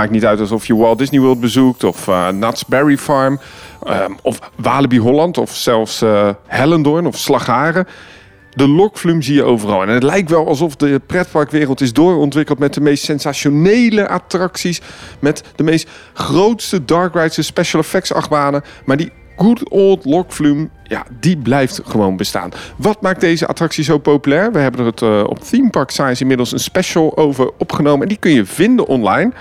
maakt niet uit alsof je Walt Disney World bezoekt of uh, Knott's Berry Farm um, of Walibi Holland of zelfs uh, Hellendoorn of Slagharen. De lokvloem zie je overal. En het lijkt wel alsof de pretparkwereld is doorontwikkeld met de meest sensationele attracties. Met de meest grootste dark rides en special effects achtbanen. Maar die good old lokvloem, ja, die blijft gewoon bestaan. Wat maakt deze attractie zo populair? We hebben er het uh, op Theme Park Science inmiddels een special over opgenomen. En die kun je vinden online.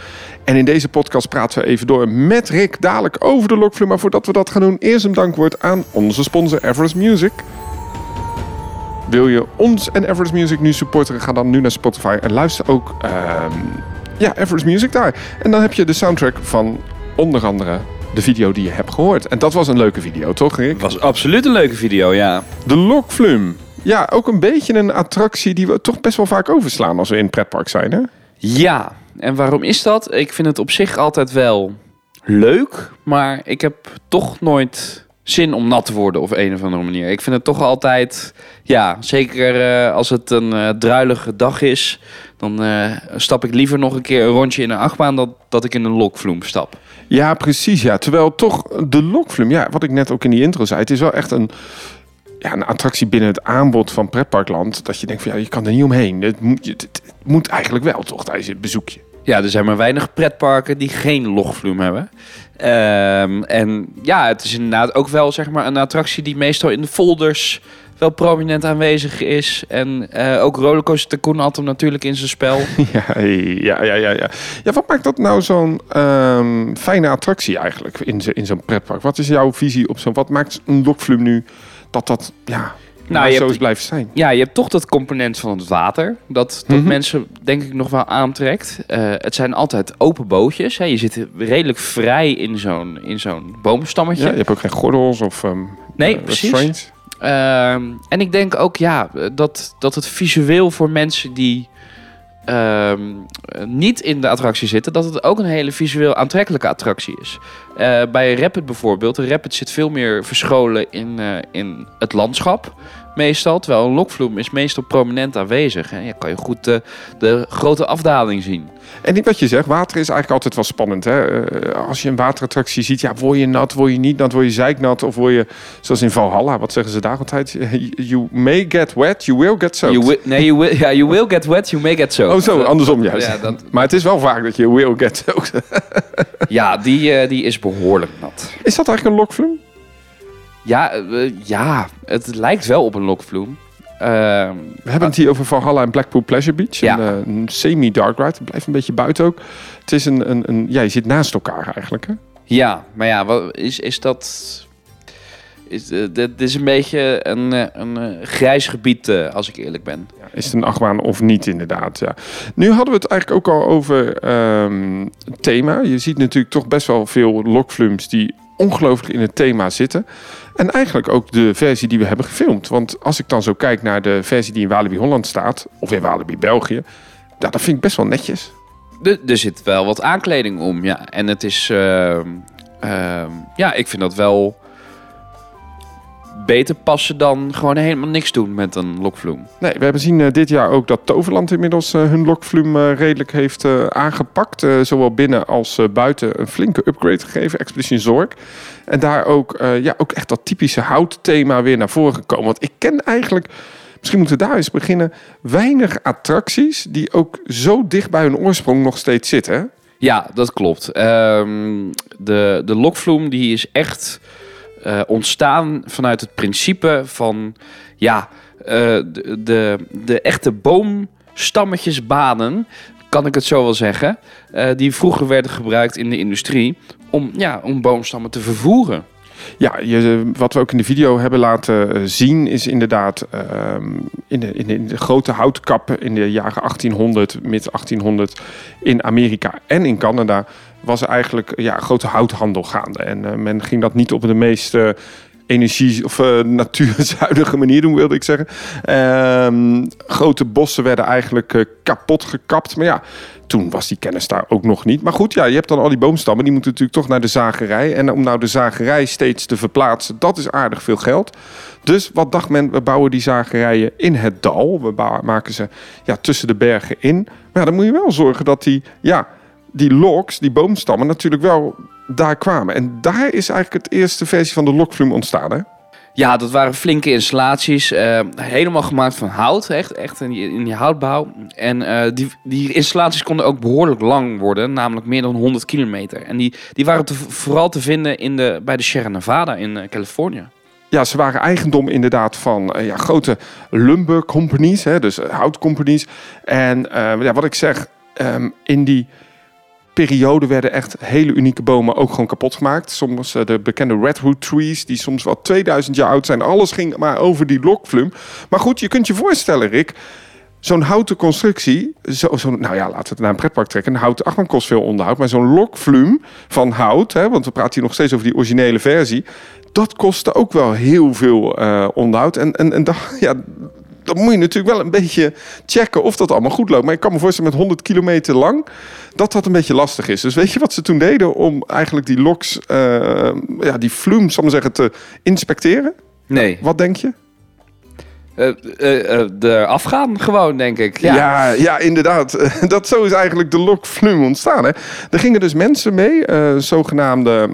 En in deze podcast praten we even door met Rick dadelijk over de lokvloem. Maar voordat we dat gaan doen, eerst een dankwoord aan onze sponsor Everest Music. Wil je ons en Everest Music nu supporteren? Ga dan nu naar Spotify en luister ook uh, ja, Everest Music daar. En dan heb je de soundtrack van onder andere de video die je hebt gehoord. En dat was een leuke video, toch Rick? Het was absoluut een leuke video, ja. De Lokflum. Ja, ook een beetje een attractie die we toch best wel vaak overslaan als we in het pretpark zijn, hè? Ja, en waarom is dat? Ik vind het op zich altijd wel leuk, maar ik heb toch nooit zin om nat te worden op een of andere manier. Ik vind het toch altijd, ja, zeker uh, als het een uh, druilige dag is, dan uh, stap ik liever nog een keer een rondje in een achtbaan dan dat ik in een lokvloem stap. Ja, precies. Ja. Terwijl toch de lokvloem, ja, wat ik net ook in die intro zei, het is wel echt een, ja, een attractie binnen het aanbod van pretparkland. Dat je denkt van ja, je kan er niet omheen. Het moet, het, het moet eigenlijk wel toch tijdens het bezoekje. Ja, er zijn maar weinig pretparken die geen logvloem hebben. Um, en ja, het is inderdaad ook wel zeg maar, een attractie die meestal in de folders wel prominent aanwezig is. En uh, ook Rollercoaster Tycoon had hem natuurlijk in zijn spel. ja, ja, ja, ja, ja. Ja, wat maakt dat nou zo'n um, fijne attractie eigenlijk in, in zo'n pretpark? Wat is jouw visie op zo'n... Wat maakt een lokvloem nu dat dat... Ja, nou, zo is blijven zijn. Ja, je hebt toch dat component van het water. Dat, dat mm -hmm. mensen denk ik nog wel aantrekt. Uh, het zijn altijd open bootjes. Hè. Je zit redelijk vrij in zo'n, in zo'n boomstammetje. Ja, je hebt ook geen gordels of um, Nee, uh, precies. Uh, en ik denk ook ja, dat, dat het visueel voor mensen die ehm, niet in de attractie zitten, dat het ook een hele visueel aantrekkelijke attractie is. Uh, bij Rapid bijvoorbeeld, de Rapid zit veel meer verscholen in, uh, in het landschap meestal. Terwijl een lokvloem is meestal prominent aanwezig. En ja, kan je goed de, de grote afdaling zien. En niet wat je zegt, water is eigenlijk altijd wel spannend. Hè? Uh, als je een waterattractie ziet, ja, word je nat, word je niet nat, word je zeiknat of word je, zoals in Valhalla, wat zeggen ze daar altijd? You may get wet, you will get soaked. You will, nee, you will, ja, you will get wet, you may get soaked. Oh zo, andersom juist. Ja, dat... Maar het is wel vaak dat je will get soaked. ja, die, uh, die is behoorlijk nat. Is dat eigenlijk een lokvloem? Ja, uh, ja, het lijkt wel op een lokvloem. Uh, we hebben het hier over Valhalla en Blackpool Pleasure Beach. Ja. Een, een semi-dark ride. Het blijft een beetje buiten ook. Het is een, een, een ja, je zit naast elkaar eigenlijk. Hè? Ja, maar ja, wat, is, is dat... Is, uh, dit is een beetje een, een grijs gebied, als ik eerlijk ben. Is het een achtbaan of niet, inderdaad. Ja. Nu hadden we het eigenlijk ook al over um, het thema. Je ziet natuurlijk toch best wel veel lokvlums die ongelooflijk in het thema zitten. En eigenlijk ook de versie die we hebben gefilmd. Want als ik dan zo kijk naar de versie die in Walibi Holland staat, of in Walibi België, ja, dat vind ik best wel netjes. De, er zit wel wat aankleding om, ja. En het is, uh, uh, ja, ik vind dat wel beter passen dan gewoon helemaal niks doen met een lokvloem. Nee, we hebben zien uh, dit jaar ook dat Toverland inmiddels uh, hun lokvloem uh, redelijk heeft aangepakt. zowel binnen als buiten een flinke upgrade gegeven, Expedition Zorg. En daar ook, ja, ook echt dat typische houtthema weer naar voren gekomen. Want ik ken eigenlijk, misschien moeten we daar eens beginnen, weinig attracties die ook zo dicht bij hun oorsprong nog steeds zitten. Ja, dat klopt. Um, de, de lokvloem die is echt... Uh, ontstaan vanuit het principe van ja, uh, de, de, echte boomstammetjesbanen, kan ik het zo wel zeggen, uh, die vroeger werden gebruikt in de industrie om, ja, om boomstammen te vervoeren. Ja, je, wat we ook in de video hebben laten zien is inderdaad uh, in, de, in, de, in, de, grote houtkappen in de jaren 1800, mid 1800 in Amerika en in Canada was eigenlijk ja, grote houthandel gaande. En uh, men ging dat niet op de meest uh, energie- of uh, natuurzuinige manier doen, wilde ik zeggen. Ehm, grote bossen werden eigenlijk kapot gekapt. Maar ja, toen was die kennis daar ook nog niet. Maar goed, ja, je hebt dan al die boomstammen. Die moeten natuurlijk toch naar de zagerij. En om nou de zagerij steeds te verplaatsen, dat is aardig veel geld. Dus wat dacht men? We bouwen die zagerijen in het dal. We maken ze ja, tussen de bergen in. Maar dan moet je wel zorgen dat die... Ja, die loks, die boomstammen, natuurlijk wel daar kwamen. En daar is eigenlijk het eerste versie van de lokflume ontstaan, hè? Ja, dat waren flinke installaties. eh, helemaal gemaakt van hout. Echt, echt in, die, in die houtbouw. En eh, die, die installaties konden ook behoorlijk lang worden. Namelijk meer dan 100 kilometer. En die, die waren te- vooral te vinden in de, bij de Sierra Nevada in eh, Californië. Ja, ze waren eigendom inderdaad van ja, grote lumber companies, hè, dus houtcompanies. En ja, wat ik zeg, ehm, in die periode werden echt hele unieke bomen ook gewoon kapot gemaakt. Soms eh, de bekende redwood trees, die soms wel 2000 jaar oud zijn. Alles ging maar over die lokflum. Maar goed, je kunt je voorstellen, Rick, zo'n houten constructie, zo, zo, nou ja, laten we het naar een pretpark trekken. Een houten achtbaan kost veel onderhoud, maar zo'n lokflume van hout, hè, want we praten hier nog steeds over die originele versie, dat kostte ook wel heel veel eh, onderhoud. En, en, en da- ja, dan moet je natuurlijk wel een beetje checken of dat allemaal goed loopt. Maar ik kan me voorstellen met 100 kilometer lang dat dat een beetje lastig is. Dus weet je wat ze toen deden om eigenlijk die loks, eh, ja, die flume, zal ik maar zeggen, te inspecteren? Nee. Wat denk je? Eh, eh, eh, de afgaan gewoon, denk ik. Ja, Ja. ja, inderdaad. Dat zo is eigenlijk de lokflume ontstaan. Hè. Er gingen dus mensen mee, zogenaamde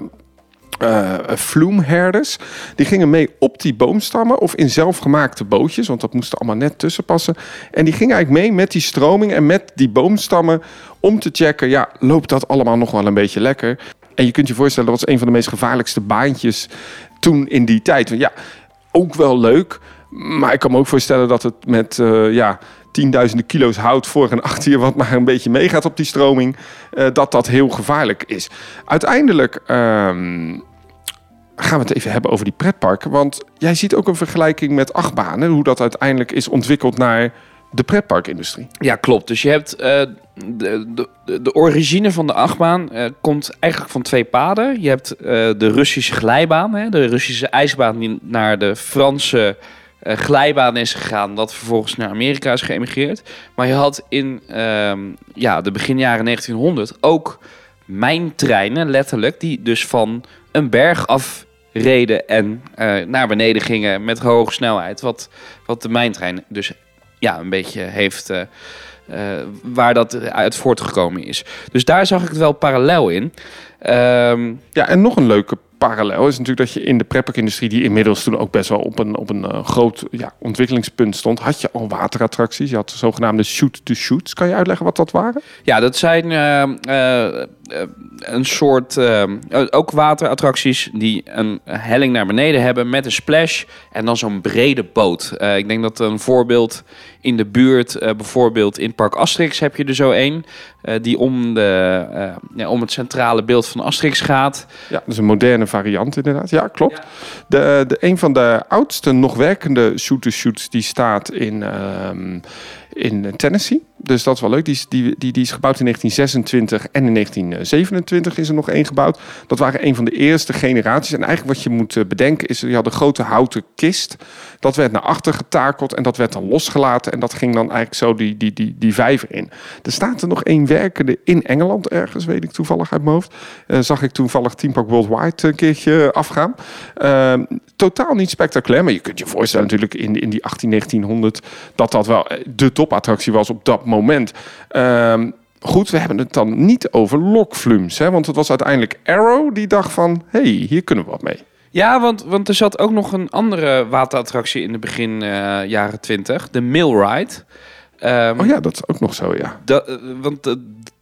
eh flumeherders. Die gingen mee op die boomstammen of in zelfgemaakte bootjes, want dat moest er allemaal net tussen passen. En die gingen eigenlijk mee met die stroming en met die boomstammen om te checken, ja, loopt dat allemaal nog wel een beetje lekker? En je kunt je voorstellen, dat was een van de meest gevaarlijkste baantjes toen in die tijd. Ja, ook wel leuk, maar ik kan me ook voorstellen dat het met eh, ja, tienduizenden kilo's hout voor en achter je, wat maar een beetje meegaat op die stroming, eh, dat dat heel gevaarlijk is. Uiteindelijk ehm, gaan we het even hebben over die pretparken. Want jij ziet ook een vergelijking met achtbanen, hoe dat uiteindelijk is ontwikkeld naar de pretparkindustrie. Ja, klopt. Dus je hebt eh, de, de, de origine van de achtbaan eh, komt eigenlijk van twee paden. Je hebt de Russische glijbaan, hè, de Russische ijsbaan die naar de Franse glijbaan is gegaan, dat vervolgens naar Amerika is geëmigreerd. Maar je had in ehm, ja, de begin jaren 1900 ook mijntreinen, letterlijk, die dus van een berg af reden en eh, naar beneden gingen met hoge snelheid. Wat, wat de mijntrein dus ja, een beetje heeft. eh, eh, waar dat uit voortgekomen is. Dus daar zag ik het wel parallel in. Ehm, Ja, en nog een leuke parallel is natuurlijk dat je in de pretparkindustrie, die inmiddels toen ook best wel op een, op een eh, groot ja, ontwikkelingspunt stond, had je al waterattracties. Je had de zogenaamde shoot-to-shoots. Kan je uitleggen wat dat waren? ja, dat zijn eh, eh, een soort. ook waterattracties die een helling naar beneden hebben met een splash en dan zo'n brede boot. Ik denk dat een voorbeeld in de buurt, bijvoorbeeld in Park Asterix, heb je er zo één. die om, de, ja, om het centrale beeld van Asterix gaat. Ja, dat is een moderne variant inderdaad. Ja, klopt. De, de, een van de oudste nog werkende shoot-to-shoots die staat in, ehm, in Tennessee. Dus dat is wel leuk. Die die, die, is gebouwd in 1926 en in 1927 is er nog één gebouwd. Dat waren een van de eerste generaties. En eigenlijk wat je moet eh, bedenken is, je had een grote houten kist. Dat werd naar achter getakeld en dat werd dan losgelaten. En dat ging dan eigenlijk zo die, die, die, die vijver in. Er staat er nog één werkende in Engeland ergens, weet ik toevallig uit mijn hoofd. Eh, zag ik toevallig Team Park Worldwide een keertje afgaan. Ehm, totaal niet spectaculair, maar je kunt je voorstellen natuurlijk in, in die 18, 1900 dat dat wel eh, de topattractie was op dat moment. Ehm, goed, we hebben het dan niet over lokflumes, hè, want het was uiteindelijk Arrow die dacht van, hey, hier kunnen we wat mee. Ja, want, want er zat ook nog een andere waterattractie in de begin eh, jaren 20, de Millride. Ehm, Oh ja, dat is ook nog zo, ja. dat, eh, want eh,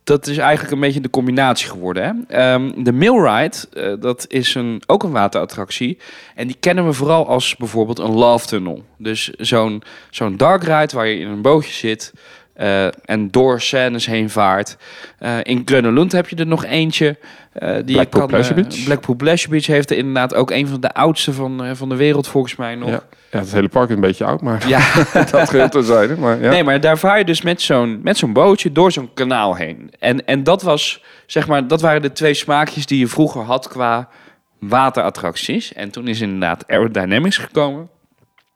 dat is eigenlijk een beetje de combinatie geworden. Hè? Ehm, de Millride, eh, dat is een, ook een waterattractie. En die kennen we vooral als bijvoorbeeld een love tunnel. Dus zo'n zo'n dark ride waar je in een bootje zit... eh, en door scènes heen vaart. Eh, in Grönelund heb je er nog eentje. eh, die Blackpool kan, Pleasure Beach. Blackpool Pleasure Beach heeft er inderdaad ook een van de oudste van, van de wereld volgens mij nog. ja. Ja, het hele park is een beetje oud, maar Ja, dat geheel terzijde. Maar ja. nee, maar daar vaar je dus met zo'n, met zo'n bootje door zo'n kanaal heen. En, en dat was, zeg maar, dat waren de twee smaakjes die je vroeger had qua waterattracties. En toen is inderdaad Aerodynamics gekomen.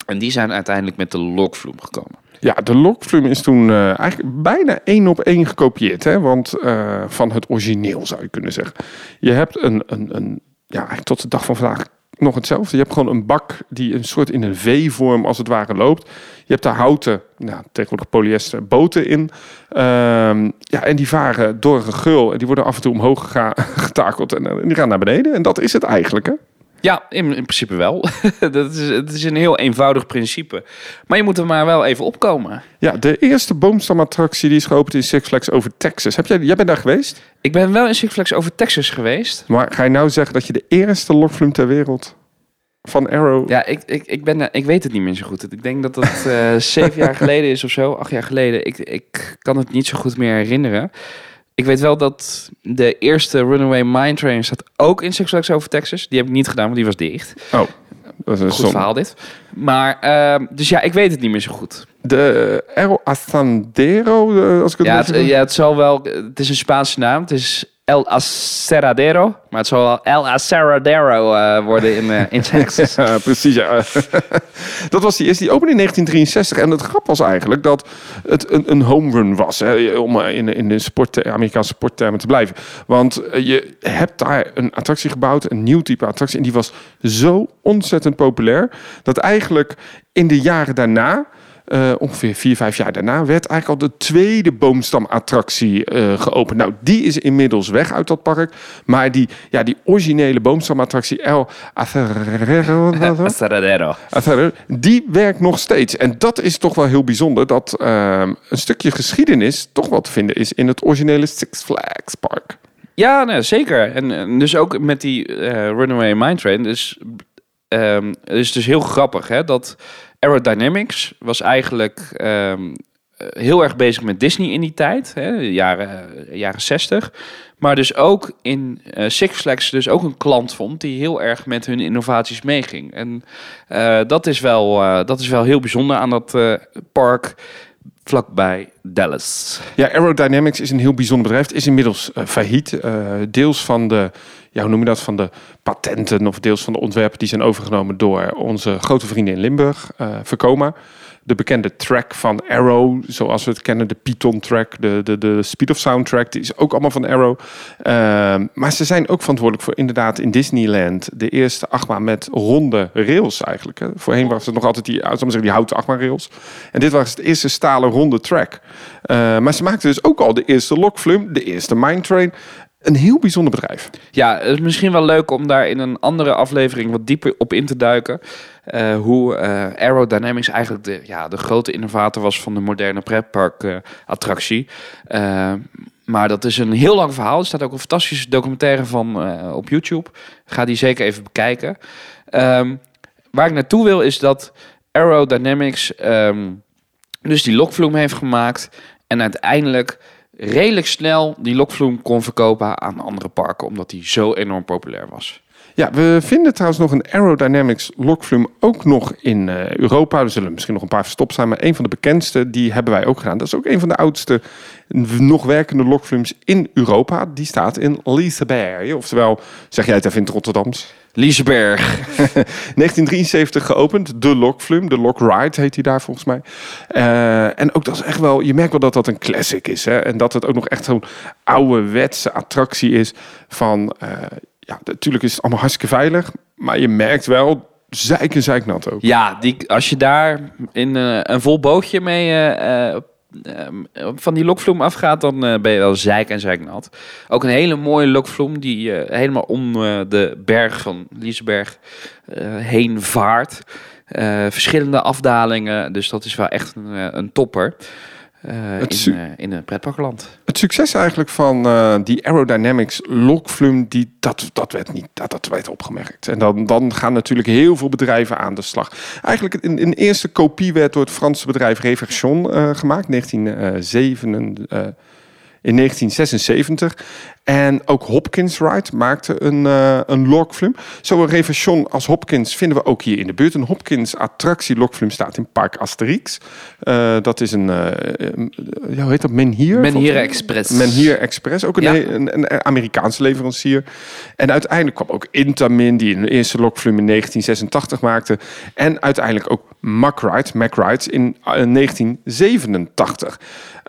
En die zijn uiteindelijk met de Lokvloem gekomen. Ja, de lokflume is toen eh, eigenlijk bijna één op één gekopieerd. Hè? Want eh, van het origineel zou je kunnen zeggen. Je hebt een, een, een ja, tot de dag van vandaag nog hetzelfde. Je hebt gewoon een bak die een soort in een V-vorm als het ware loopt. Je hebt daar houten, nou, tegenwoordig polyester, boten in. Ehm, ja, en die varen door een geul en die worden af en toe omhoog getakeld en, eh, die gaan naar beneden. En dat is het eigenlijk? Ja, in, in principe wel. dat is, het is een heel eenvoudig principe. Maar je moet er maar wel even opkomen. Ja, de eerste boomstamattractie die is geopend in Six Flags over Texas. Heb jij, jij bent daar geweest? Ik ben wel in Six Flags over Texas geweest. Maar ga je nou zeggen dat je de eerste lokvloem ter wereld van Arrow... Ja, ik, ik, ik, ben, ik weet het niet meer zo goed. Ik denk dat dat eh, zeven jaar geleden is of zo. Acht jaar geleden. Ik, ik kan het niet zo goed meer herinneren. Ik weet wel dat de eerste Runaway Mine Train staat ook in Six Flags over Texas. Die heb ik niet gedaan, want die was dicht. Oh, dat is een Goed verhaal dit. Maar, ehm, dus ja, ik weet het niet meer zo goed. De Arrow Asandero, eh, als ik het Ja goed het, ja, het zal wel... Het is een Spaanse naam. Het is El Aserradero. Maar het zal wel El Aserradero eh, worden in, eh, in Texas. Ja, precies. Ja. dat was die eerste. Die opende in 1963. En het grap was eigenlijk dat het een, een home run was. Hè, om in, in de sport, Amerikaanse sporttermen te blijven. Want je hebt daar een attractie gebouwd. Een nieuw type attractie. En die was zo ontzettend populair. Dat eigenlijk in de jaren daarna... Uh, ongeveer vier, vijf jaar daarna werd eigenlijk al de tweede boomstamattractie uh, geopend. Nou, die is inmiddels weg uit dat park. Maar die, ja, die originele boomstamattractie El Aserradero, die werkt nog steeds. En dat is toch wel heel bijzonder dat uh, een stukje geschiedenis toch wel te vinden is in het originele Six Flags park. Ja, nee, zeker. En, en, dus ook met die uh, Runaway Mine Train. Dus, um, is dus heel grappig hè, dat Aerodynamics was eigenlijk um, heel erg bezig met Disney in die tijd, hè, jaren, jaren 60. Maar dus ook in uh, Six Flags dus ook een klant vond die heel erg met hun innovaties meeging. En uh, dat, is wel, dat is wel heel bijzonder aan dat park vlakbij Dallas. Ja, Aerodynamics is een heel bijzonder bedrijf. Het is inmiddels failliet. deels van de ja, hoe noem je dat, van de patenten of deels van de ontwerpen die zijn overgenomen door onze grote vrienden in Limburg, uh, Vekoma. De bekende track van Arrow, zoals we het kennen, de Python track, de, de, de Speed of Sound track, die is ook allemaal van Arrow. Uh, maar ze zijn ook verantwoordelijk voor inderdaad in Disneyland de eerste achtbaan met ronde rails eigenlijk. Hè. Voorheen was het nog altijd die, zeggen, die houten achtbaanrails. En dit was het eerste stalen ronde track. Uh, maar ze maakten dus ook al de eerste Lokflum, de eerste Mine Train een heel bijzonder bedrijf. Ja, het is misschien wel leuk om daar in een andere aflevering wat dieper op in te duiken. Uh, hoe uh, Aerodynamics eigenlijk de, ja, de grote innovator was van de moderne pretpark uh, attractie. maar dat is een heel lang verhaal. Er staat ook een fantastische documentaire van op YouTube. Ga die zeker even bekijken. Um, waar ik naartoe wil is dat Aerodynamics um, dus die lokvloem heeft gemaakt. En uiteindelijk redelijk snel die lokvloem kon verkopen aan andere parken, omdat die zo enorm populair was. Ja, we vinden trouwens nog een Aerodynamics lokvloem ook nog in uh, Europa. Er zullen misschien nog een paar verstopt zijn, maar een van de bekendste, die hebben wij ook gedaan. Dat is ook een van de oudste nog werkende lokvloems in Europa. Die staat in Liseberg, oftewel, zeg jij het even in het Rotterdams? Liseberg. 1973 geopend, de Lokvlum, de Lok Ride heet hij daar volgens mij. Uh, en ook dat is echt wel, je merkt wel dat dat een classic is. Hè? En dat het ook nog echt zo'n ouderwetse attractie is van... Uh, ja, natuurlijk is het allemaal hartstikke veilig, maar je merkt wel zeik en zeiknat ook. Ja, die, als je daar in uh, een vol bootje mee uh, uh, van die lokvloem afgaat, dan ben je wel zeik en zeiknat. Ook een hele mooie lokvloem die helemaal om de berg van Liesberg heen vaart. verschillende afdalingen, dus dat is wel echt een, een topper. Uh, in, in een pretparkland. Het succes eigenlijk van uh, die Aerodynamics lokvloem, die, dat, dat, werd niet, dat, dat werd opgemerkt. En dan, dan gaan natuurlijk heel veel bedrijven aan de slag. Eigenlijk een, een eerste kopie werd door het Franse bedrijf Reversion gemaakt, 1907. In 1976. En ook Hopkins Ride maakte een, uh, een. Zo een reversion als Hopkins vinden we ook hier in de buurt. Een Hopkins attractie lokvlum staat in Park Asterix. Uh, dat is een, uh, hoe heet dat, Menhir? Menhir Express. Menhir Express, ook een, ja. een, een, Amerikaanse leverancier. En uiteindelijk kwam ook Intamin, die een eerste lokvlum in 1986 maakte. En uiteindelijk ook Rides in 1987.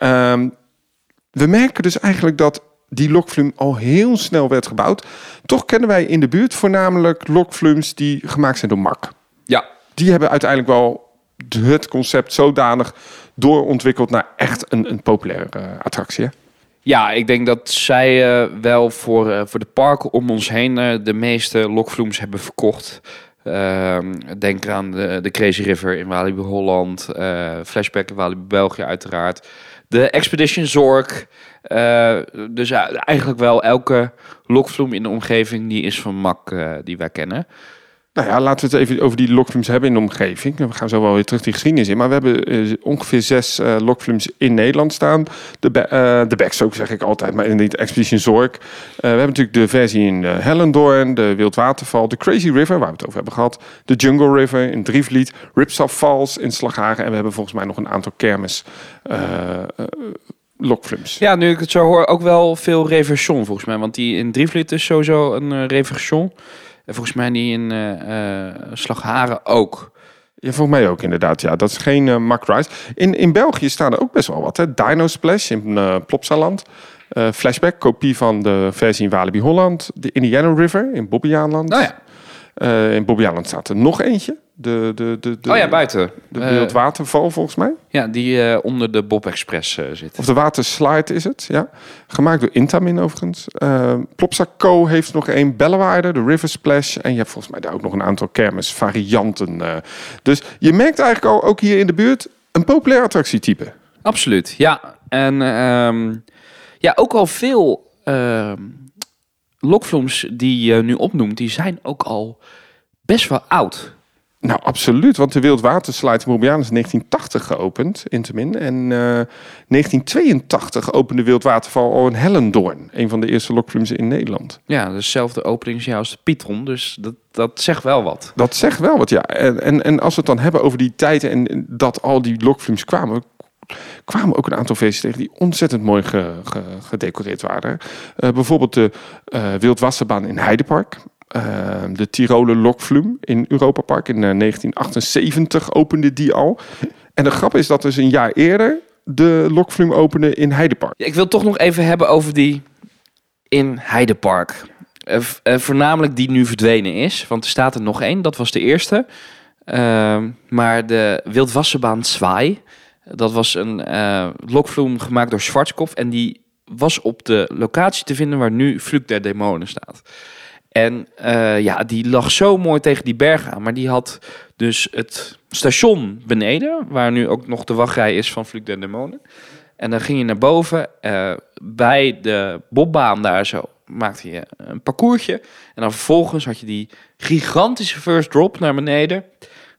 Um, we merken dus eigenlijk dat die lokflume al heel snel werd gebouwd. Toch kennen wij in de buurt voornamelijk lokflumes die gemaakt zijn door Mak. Ja, Die hebben uiteindelijk wel het concept zodanig doorontwikkeld naar echt een, een populaire eh, attractie. hè? Ja, ik denk dat zij eh, wel voor, eh, voor de parken om ons heen de meeste lokvloems hebben verkocht. Ehm, denk aan de, de Crazy River in Walibi Holland, Flashback in Walibi België uiteraard. De Expedition Zork. Eh, dus eigenlijk wel elke lokvloem in de omgeving die is van Mak eh, die wij kennen. Nou ja, laten we het even over die lokflumes hebben in de omgeving. We gaan zo wel weer terug die geschiedenis in. Maar we hebben eh, ongeveer zes lokflumes in Nederland staan. De, eh, de zeg ik altijd, maar in de Expedition Zork. We hebben natuurlijk de versie in Hellendoorn, de Wildwaterval, de Crazy River, waar we het over hebben gehad. De Jungle River in Drievliet, Ripsaw Falls in Slagharen. En we hebben volgens mij nog een aantal kermis lokflumes. Ja, nu ik het zo hoor, ook wel veel reversion volgens mij. Want die in Drievliet is sowieso een reversion. En volgens mij die in eh eh, Slagharen ook. Ja, volgens mij ook inderdaad. Ja, dat is geen uh, Mack Rides. In, in België staan er ook best wel wat. Hè. Dino Splash in uh, Plopsaland. Uh, Flashback, kopie van de versie in Walibi Holland. De Indiana River in Bobbejaanland. Nou ja. Uh, in Bobbejaanland staat er nog eentje. De, de, de, de, oh ja, buiten. De Wildwaterval volgens mij. Ja, die uh, onder de Bob Express uh, zit. Of de Waterslide is het, ja. Gemaakt door Intamin overigens. Uh, Plopsa Co heeft nog één. Bellewaarde, de River Splash. En je hebt volgens mij daar ook nog een aantal kermis varianten. Uh. Dus je merkt eigenlijk al, ook hier in de buurt, een populair attractietype. Absoluut, ja. En um, ja, ook al veel uh, die je nu opnoemt, die zijn ook al best wel oud. Nou, absoluut. Want de Wildwaterslide in is 1980 geopend, Intamin. En uh, 1982 opende Wildwaterval al in Hellendoorn. Een van de eerste lokflumes in Nederland. Ja, dezelfde openingsjaar als de Pietron. Dus dat, dat zegt wel wat. Dat zegt wel wat, ja. En, en, en als we het dan hebben over die tijden en dat al die lokflumes kwamen kwamen ook een aantal versies tegen die ontzettend mooi ge, ge, gedecoreerd waren. Uh, bijvoorbeeld de uh, Wildwasserbaan in Heidepark. Uh, de Tiroler Lokflume in Europa Park in 1978 opende die al. En de grap is dat dus een jaar eerder de Lokflume opende in Heidepark. Ik wil toch nog even hebben over die in Heidepark. Uh, voornamelijk die nu verdwenen is. Want er staat er nog één, dat was de eerste. Ehm, maar de Wildwasserbaan Zwaai... Dat was een lokvloem gemaakt door Schwarzkopf. En die was op de locatie te vinden waar nu Fluk der Demonen staat. En uh, ja, die lag zo mooi tegen die berg aan. Maar die had dus het station beneden, waar nu ook nog de wachtrij is van Fluk der Demonen. En dan ging je naar boven. Uh, bij de bobbaan daar zo maakte je een parcoursje. En dan vervolgens had je die gigantische first drop naar beneden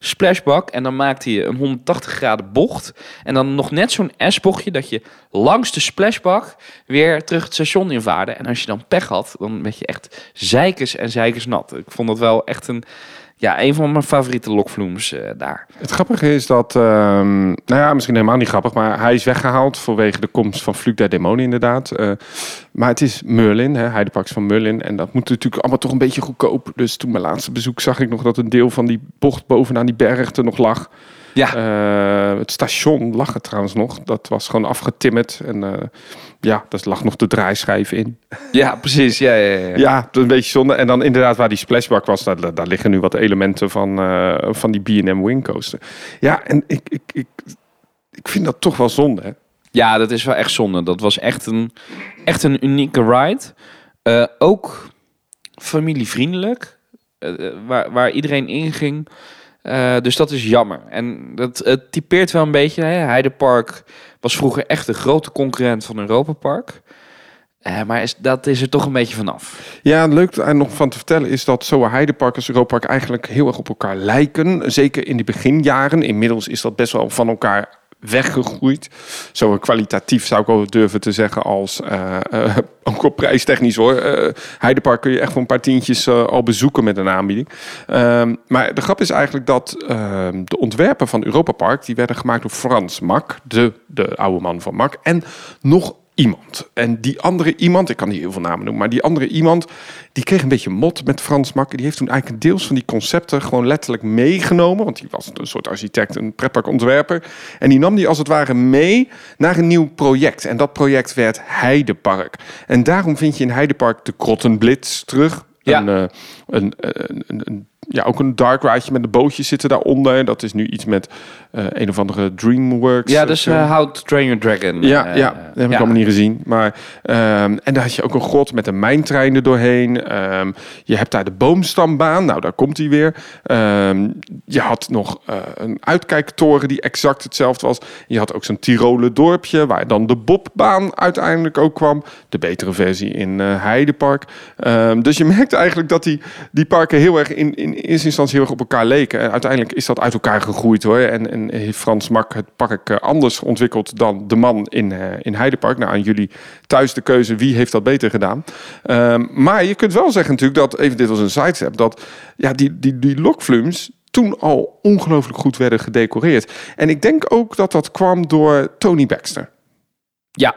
splashbak. En dan maakte je een 180 graden bocht. En dan nog net zo'n S-bochtje dat je langs de splashbak weer terug het station invaarde. En als je dan pech had, dan werd je echt zeikers en zeikers nat. Ik vond dat wel echt een, ja, een van mijn favoriete lokvloems uh, daar. Het grappige is dat, uh, nou ja, misschien helemaal niet grappig, maar hij is weggehaald vanwege de komst van Fluk der Demonen inderdaad. Uh, maar het is Merlin, hè, Heideparks van Merlin. En dat moet natuurlijk allemaal toch een beetje goedkoop. Dus toen mijn laatste bezoek zag ik nog dat een deel van die bocht bovenaan die berg er nog lag. Ja. Uh, het station lag er trouwens nog. Dat was gewoon afgetimmerd. En uh, ja, daar lag nog de draaischijf in. Ja, precies. Ja, ja, ja. ja een beetje zonde. En dan inderdaad waar die splashbak was, daar, daar liggen nu wat elementen van, uh, van die B&M Wingcoaster. Ja, en ik, ik, ik, ik vind dat toch wel zonde. Hè? Ja, dat is wel echt zonde. Dat was echt een, echt een unieke ride. Ook familievriendelijk. Waar, waar iedereen in ging. Uh, dus dat is jammer. En dat het typeert wel een beetje. Hè? Heidepark was vroeger echt een grote concurrent van Europa Park. Uh, maar dat is er toch een beetje vanaf. Ja, leuk er nog van te vertellen is dat zowel Heidepark als Europa Park eigenlijk heel erg op elkaar lijken. Zeker in de beginjaren. Inmiddels is dat best wel van elkaar weggegroeid. Zo kwalitatief zou ik wel durven te zeggen als uh, uh, ook op prijstechnisch hoor. Uh, Heidepark kun je echt voor een paar tientjes al bezoeken met een aanbieding. Ehm, maar de grap is eigenlijk dat ehm, de ontwerpen van Europa Park die werden gemaakt door Frans Mak, de, de oude man van Mak. En nog iemand. En die andere iemand, ik kan niet heel veel namen noemen, maar die andere iemand, die kreeg een beetje mot met Frans Makke. Die heeft toen eigenlijk deels van die concepten gewoon letterlijk meegenomen. Want die was een soort architect, een pretparkontwerper. En die nam die als het ware mee naar een nieuw project. En dat project werd Heidepark. En daarom vind je in Heidepark de Krottenblitz terug. Ja. Een, eh, een, een- ja, ook een dark rideje met de bootjes zitten daaronder. Dat is nu iets met eh, een of andere DreamWorks. Ja, dus eh How to Train Your Dragon. Ja, Eh, ja, dat heb ik allemaal niet gezien. Maar, ehm, en daar had je ook een grot met een mijntrein er doorheen. Ehm, je hebt daar de boomstambaan. Nou, daar komt hij weer. Ehm, je had nog een uitkijktoren die exact hetzelfde was. Je had ook zo'n Tiroler dorpje waar dan de bobbaan uiteindelijk ook kwam. De betere versie in Heidepark. Dus je merkt eigenlijk dat die, die parken heel erg in, in eerste instantie heel erg op elkaar leken. En uiteindelijk is dat uit elkaar gegroeid hoor. En, en heeft Frans Mak het park eh, anders ontwikkeld dan de man in, eh, in Heidepark. Nou, aan jullie thuis de keuze wie heeft dat beter gedaan. Ehm, maar je kunt wel zeggen natuurlijk dat, even dit was een sidestep, dat ja, die, die, die lokflums toen al ongelooflijk goed werden gedecoreerd. En ik denk ook dat dat kwam door Tony Baxter. Ja.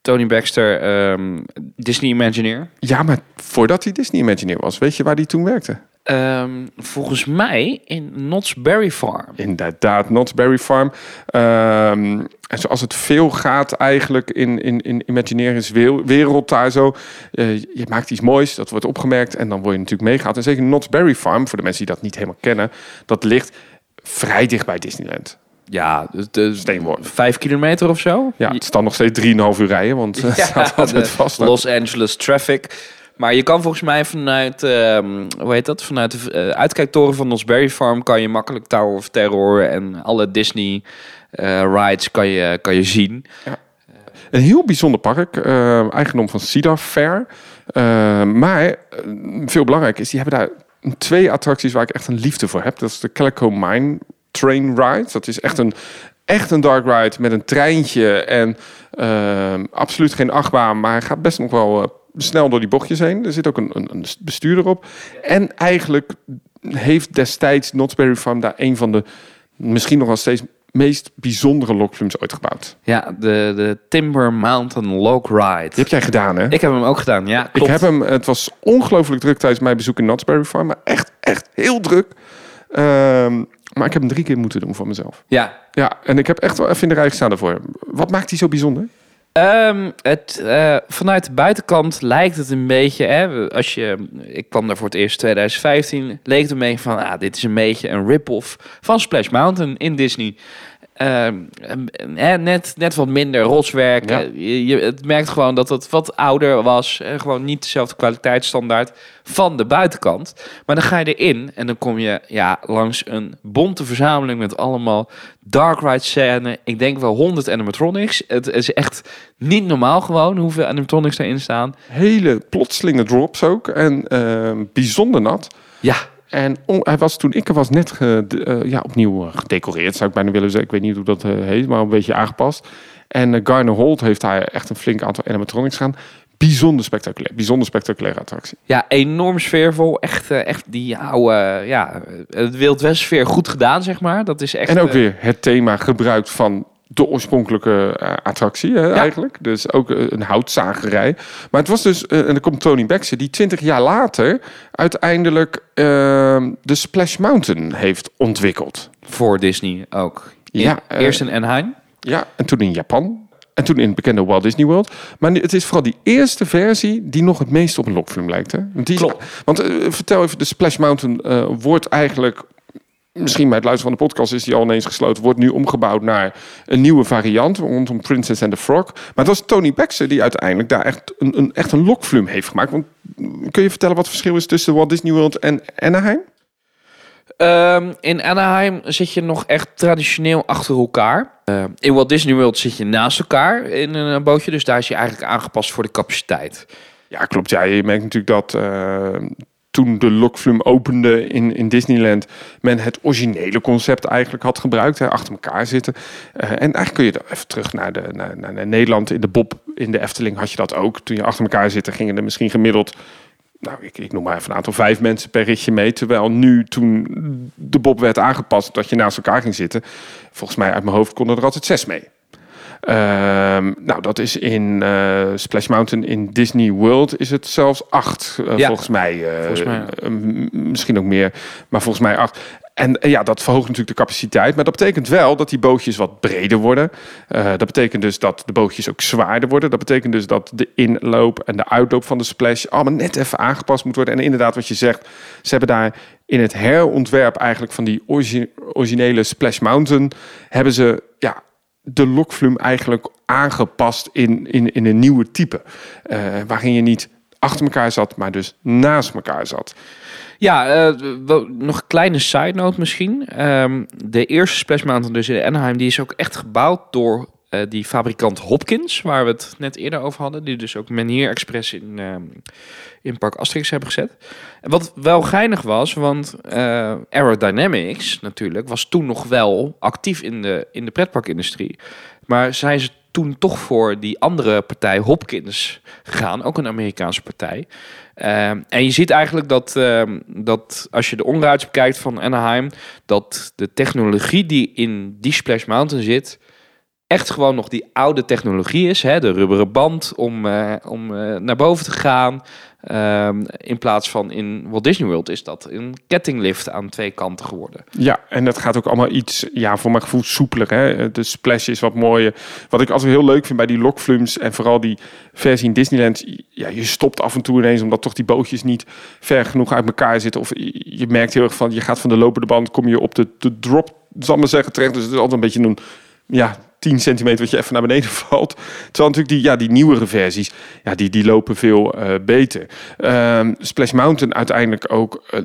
Tony Baxter, ehm, Disney Imagineer. Ja, maar voordat hij Disney Imagineer was, weet je waar hij toen werkte? Ehm, volgens mij in Knott's Berry Farm. Inderdaad, Knott's Berry Farm. Ehm, en zoals het veel gaat eigenlijk in, in, in Imagineer's we- wereld daar zo. eh, je maakt iets moois, dat wordt opgemerkt en dan word je natuurlijk meegehaald. En zeker Knott's Berry Farm, voor de mensen die dat niet helemaal kennen, dat ligt vrij dicht bij Disneyland. Ja, Steenworp. vijf kilometer of zo. Ja, het is dan nog steeds 3,5 uur rijden, want het staat altijd vast. Los Angeles traffic. Maar je kan volgens mij vanuit, ehm, hoe heet dat? Vanuit de eh, uitkijktoren van Knott's Berry Farm kan je makkelijk Tower of Terror en alle Disney eh, rides kan je, kan je zien. Een heel bijzonder park, eh, eigendom van Cedar Fair. Eh, maar eh, veel belangrijker is, die hebben daar twee attracties waar ik echt een liefde voor heb. Dat is de Calico Mine Train Ride. Dat is echt een, echt een dark ride met een treintje en absoluut geen achtbaan, maar gaat best nog wel snel door die bochtjes heen. Er zit ook een, een, een bestuurder op. En eigenlijk heeft destijds Knott's Berry Farm daar een van de misschien nog wel steeds meest bijzondere lokfilms ooit gebouwd. Ja, de, de Timber Mountain Log Ride. Die heb jij gedaan, hè? Ik heb hem ook gedaan, ja. Ik heb hem, het was ongelooflijk druk tijdens mijn bezoek in Knott's Berry Farm, maar echt, echt heel druk. Ehm, maar ik heb hem drie keer moeten doen voor mezelf. Ja, Ja, en ik heb echt wel even in de rij gestaan daarvoor. Wat maakt die zo bijzonder? Ehm, het, eh, vanuit de buitenkant lijkt het een beetje, hè, als je, ik kwam daar voor het eerst 2015, leek het een beetje van, ah, dit is een beetje een rip-off van Splash Mountain in Disney. Eh, net, net wat minder rotswerk. Ja. Eh, Je, je, het merkt gewoon dat het wat ouder was. gewoon niet dezelfde kwaliteitsstandaard van de buitenkant. Maar dan ga je erin en dan kom je ja, langs een bonte verzameling met allemaal dark ride scènes. Ik denk wel 100 animatronics. Het is echt niet normaal gewoon hoeveel animatronics erin staan. Hele plotselinge drops ook en ehm, bijzonder nat. Ja, En on- hij was toen ik er was net ge- eh, ja, opnieuw eh, gedecoreerd, zou ik bijna willen zeggen. Ik weet niet hoe dat eh, heet, maar een beetje aangepast. En Garner Holt heeft daar echt een flink aantal animatronics gaan. Bijzonder spectaculair, bijzonder spectaculaire attractie. ja enorm sfeervol. Echt, echt die oude, ja, het Wild West sfeer goed gedaan, zeg maar. Dat is echt... En ook weer het thema gebruikt van de oorspronkelijke eh, attractie hè, eigenlijk. Dus ook eh, een houtzagerij. Maar het was dus, eh, en dan komt Tony Baxter, die twintig jaar later uiteindelijk eh, de Splash Mountain heeft ontwikkeld. Voor Disney ook. In- Ja, Eerst in Anaheim. Ja, en toen in Japan. En toen in het bekende Walt Disney World. Maar het is vooral die eerste versie die nog het meest op een lokfilm lijkt. Hè? Die, Klopt. want vertel even, de Splash Mountain wordt eigenlijk... Misschien bij het luisteren van de podcast is die al ineens gesloten. Wordt nu omgebouwd naar een nieuwe variant rondom Princess and the Frog. Maar het was Tony Baxter die uiteindelijk daar echt een, een, echt een lokfilm heeft gemaakt. Want mm, kun je vertellen wat het verschil is tussen Walt Disney World en Anaheim? Ehm, in Anaheim zit je nog echt traditioneel achter elkaar. Eh, in Walt Disney World zit je naast elkaar in een bootje. Dus daar is je eigenlijk aangepast voor de capaciteit. Ja, klopt. Ja, je merkt natuurlijk dat eh, toen de Lokflum opende in, in Disneyland, men het originele concept eigenlijk had gebruikt. Hè, achter elkaar zitten. Eh, en eigenlijk kun je dan even terug naar, de, naar, naar, Nederland. In de Bob, in de Efteling had je dat ook. Toen je achter elkaar zitten, gingen er misschien gemiddeld... Nou, ik, ik noem maar even een aantal vijf mensen per ritje mee. Terwijl nu, toen de Bob werd aangepast, dat je naast elkaar ging zitten. Volgens mij uit mijn hoofd konden er altijd zes mee. Ehm, nou, dat is in eh, Splash Mountain in Disney World is het zelfs acht, eh, Ja, volgens mij. eh, volgens mij. m- misschien ook meer, maar volgens mij acht. En ja, dat verhoogt natuurlijk de capaciteit. Maar dat betekent wel dat die bootjes wat breder worden. Dat betekent dus dat de bootjes ook zwaarder worden. Dat betekent dus dat de inloop en de uitloop van de splash allemaal net even aangepast moet worden. En inderdaad, wat je zegt, ze hebben daar in het herontwerp eigenlijk van die origi- originele Splash Mountain, hebben ze ja, de lokvloem eigenlijk aangepast in, in, in een nieuwe type. Eh, waarin je niet achter elkaar zat, maar dus naast elkaar zat. Ja, eh, nog een kleine side note misschien. Ehm, de eerste Splash Mountain dus in Anaheim, die is ook echt gebouwd door eh, die fabrikant Hopkins, waar we het net eerder over hadden. Die dus ook Menier Express in, ehm, in Park Asterix hebben gezet. En wat wel geinig was, want eh, Aerodynamics natuurlijk was toen nog wel actief in de, in de pretparkindustrie. Maar zijn ze toen toch voor die andere partij Hopkins gegaan, ook een Amerikaanse partij. Ehm, en je ziet eigenlijk dat, ehm, dat als je de onderuit bekijkt van Anaheim, dat de technologie die in die Splash Mountain zit, echt gewoon nog die oude technologie is. Hè? De rubberen band om, eh, om eh, naar boven te gaan. Ehm, in plaats van in Walt Disney World is dat een kettinglift aan twee kanten geworden. Ja, en dat gaat ook allemaal iets, ja, voor mijn gevoel soepeler. Hè? De splash is wat mooier. Wat ik altijd heel leuk vind bij die lokflums en vooral die versie in Disneyland. Ja, je stopt af en toe ineens omdat toch die bootjes niet ver genoeg uit elkaar zitten. Of je merkt heel erg van, je gaat van de lopende band, kom je op de, de drop, zal maar zeggen, terecht. Dus het is altijd een beetje een, ja, 10 centimeter wat je even naar beneden valt. Terwijl natuurlijk die, ja, die nieuwere versies, ja, die, die lopen veel eh, beter. Ehm, Splash Mountain uiteindelijk ook eh,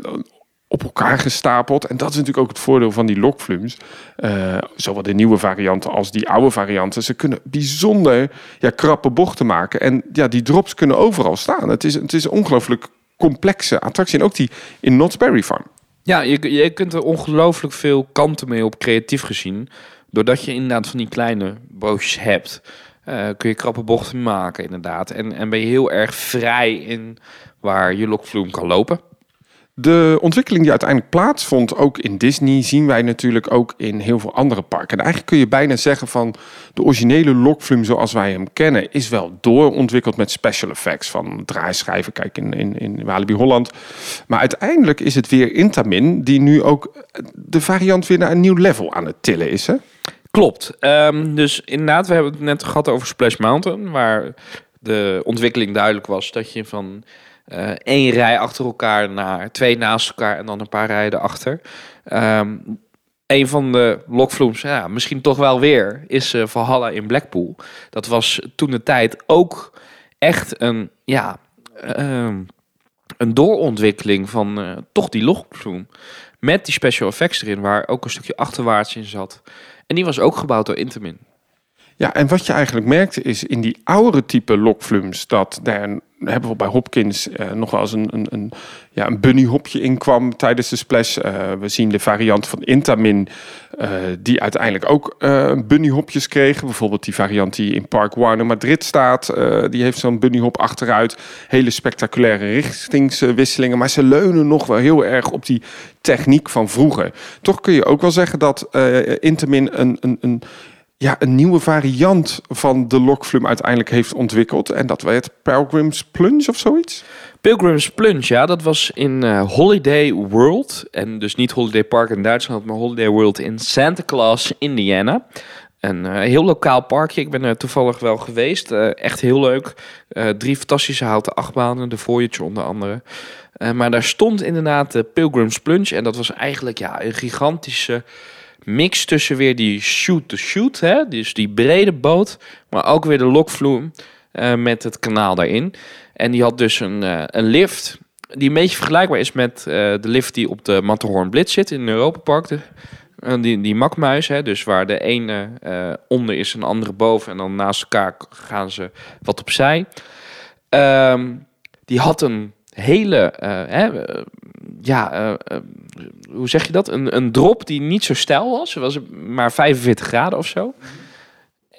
op elkaar gestapeld. En dat is natuurlijk ook het voordeel van die lokflums. Eh, zowel de nieuwe varianten als die oude varianten. Ze kunnen bijzonder ja, krappe bochten maken. En ja, die drops kunnen overal staan. Het is, het is een ongelooflijk complexe attractie. En ook die in Knott's Berry Farm. Ja, je, je kunt er ongelooflijk veel kanten mee op, creatief gezien. Doordat je inderdaad van die kleine bootjes hebt, eh, kun je krappe bochten maken, inderdaad. En, en ben je heel erg vrij in waar je lokvloem kan lopen. De ontwikkeling die uiteindelijk plaatsvond, ook in Disney, zien wij natuurlijk ook in heel veel andere parken. En eigenlijk kun je bijna zeggen van de originele lokflum zoals wij hem kennen, is wel doorontwikkeld met special effects van draaischijven, kijk in, in, in Walibi Holland. Maar uiteindelijk is het weer Intamin die nu ook de variant weer naar een nieuw level aan het tillen is. Hè? Klopt. Ehm, dus inderdaad, we hebben het net gehad over Splash Mountain, waar de ontwikkeling duidelijk was dat je van één rij achter elkaar naar twee naast elkaar en dan een paar rijen erachter. Ehm een van de lokvloems, ja, misschien toch wel weer, is eh, Valhalla in Blackpool. Dat was toen de tijd ook echt een, ja, ehm, een doorontwikkeling van eh, toch die lokvloem. Met die special effects erin, waar ook een stukje achterwaarts in zat. En die was ook gebouwd door Intamin. Ja, en wat je eigenlijk merkte is in die oudere type lokflums, dat daar hebben we bij Hopkins eh, nog wel eens een, een, een, ja, een bunnyhopje in kwam tijdens de splash. Eh, we zien de variant van Intamin, eh, die uiteindelijk ook bunnyhopjes kregen. Bijvoorbeeld die variant die in Park Warner Madrid staat. die heeft zo'n bunnyhop achteruit. Hele spectaculaire richtingswisselingen. Maar ze leunen nog wel heel erg op die techniek van vroeger. Toch kun je ook wel zeggen dat Intamin een, een, een ja, een nieuwe variant van de lokflum uiteindelijk heeft ontwikkeld. En dat werd Pilgrim's Plunge of zoiets. Pilgrim's Plunge, ja, dat was in eh, Holiday World. En dus niet Holiday Park in Duitsland, maar Holiday World in Santa Claus, Indiana. Een eh, heel lokaal parkje. Ik ben er toevallig wel geweest. Eh, echt heel leuk. Drie fantastische houten achtbanen, de Voyager onder andere. Maar daar stond inderdaad de Pilgrim's Plunge. En dat was eigenlijk ja, een gigantische mix tussen weer die shoot-to-shoot, hè, dus die brede boot, maar ook weer de lokvloem eh, met het kanaal daarin. En die had dus een, eh, een lift die een beetje vergelijkbaar is met eh, de lift die op de Matterhorn Blitz zit in Europa Park. De, die, die makmuis, hè, dus waar de ene onder is en de andere boven en dan naast elkaar gaan ze wat opzij. Ehm, die had een hele, hè, ja, hoe zeg je dat? Een, een drop die niet zo stijl was. Het was maar 45 graden of zo.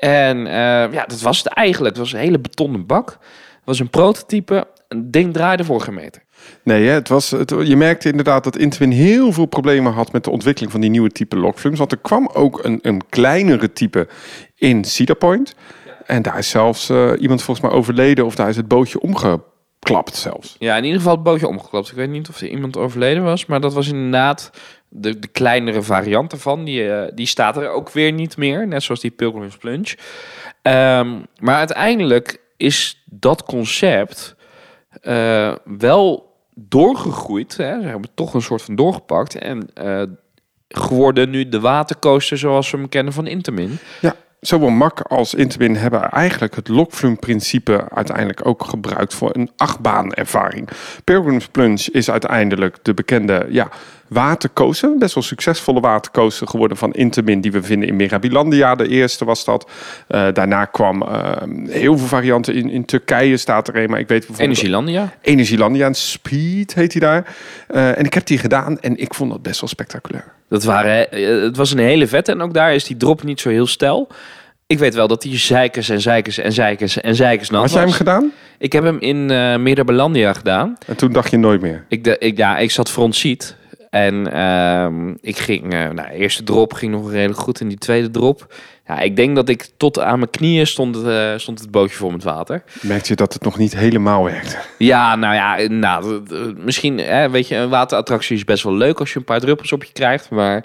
En eh, ja, dat was het eigenlijk. Het was een hele betonnen bak. Het was een prototype. een ding draaide voor geen meter. Nee, hè, het was, het, je merkte inderdaad dat Intwin heel veel problemen had met de ontwikkeling van die nieuwe type lokflums. Want er kwam ook een, een kleinere type in Cedar Point. En daar is zelfs eh, iemand volgens mij overleden of daar is het bootje omgeklapt zelfs. Ja, in ieder geval het bootje omgeklapt. Ik weet niet of er iemand overleden was, maar dat was inderdaad de, de kleinere variant ervan. Die, eh, die staat er ook weer niet meer, net zoals die Pilgrim's Plunge. Ehm, maar uiteindelijk is dat concept eh, wel doorgegroeid. Hè? Ze hebben toch een soort van doorgepakt. En eh, geworden nu de watercoaster zoals we hem kennen van Intamin. Ja, zowel Mak als Intamin hebben eigenlijk het lokflum-principe uiteindelijk ook gebruikt voor een achtbaanervaring. Pilgrim's Plunge is uiteindelijk de bekende ja, watercoaster, best wel succesvolle watercoaster geworden van Intamin die we vinden in Mirabilandia. De eerste was dat. Uh, daarna kwam uh, heel veel varianten in, in Turkije staat er een, maar ik weet bijvoorbeeld Energielandia. Energielandia en Speed heet hij daar. Uh, en ik heb die gedaan en ik vond dat best wel spectaculair. Dat waren, het was een hele vette en ook daar is die drop niet zo heel stel. Ik weet wel dat die zeikers en zeikers en zeikers en zeikers nat Had jij hem gedaan? Ik heb hem in uh, gedaan. En toen dacht je nooit meer? Ik, de, ik, ja, ik zat front seat. En uh, ik ging, uh, nou, de eerste drop ging nog redelijk goed. En die tweede drop, ja, ik denk dat ik tot aan mijn knieën stond, uh, stond het bootje vol met water. Merkte je dat het nog niet helemaal werkte? Ja, nou ja, nou, misschien, hè, weet je, een waterattractie is best wel leuk als je een paar druppels op je krijgt. Maar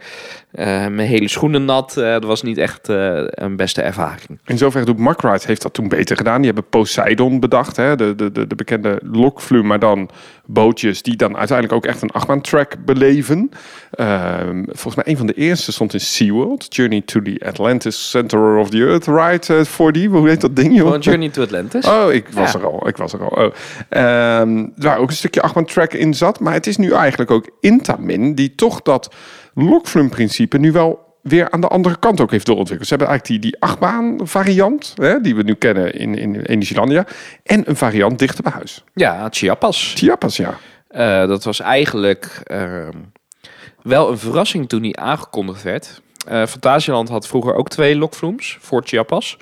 uh, mijn hele schoenen nat, uh, dat was niet echt een beste ervaring. In zoverre doet Mark Wright heeft dat toen beter gedaan. Die hebben Poseidon bedacht, hè? De, de, de, de bekende lokvloem, maar dan bootjes die dan uiteindelijk ook echt een achtbaan-track beleven. Ehm, volgens mij een van de eerste stond in SeaWorld, Journey to the Atlantis Center of the Earth Ride 4D. Hoe heet dat ding, joh? Oh, Journey to Atlantis. Oh, ik was ja. er al. Ik was er al. Oh. Um, waar ook een stukje achtbaan-track in zat. Maar het is nu eigenlijk ook Intamin die toch dat lokvloem-principe nu wel weer aan de andere kant ook heeft doorontwikkeld. Ze hebben eigenlijk die, die achtbaan variant, hè, die we nu kennen in, in Energielandia, en een variant dichter bij huis. Ja, Chiapas. Chiapas, ja. Uh, dat was eigenlijk uh, wel een verrassing toen die aangekondigd werd. Uh, Fantasieland had vroeger ook twee lokvloems voor Chiapas.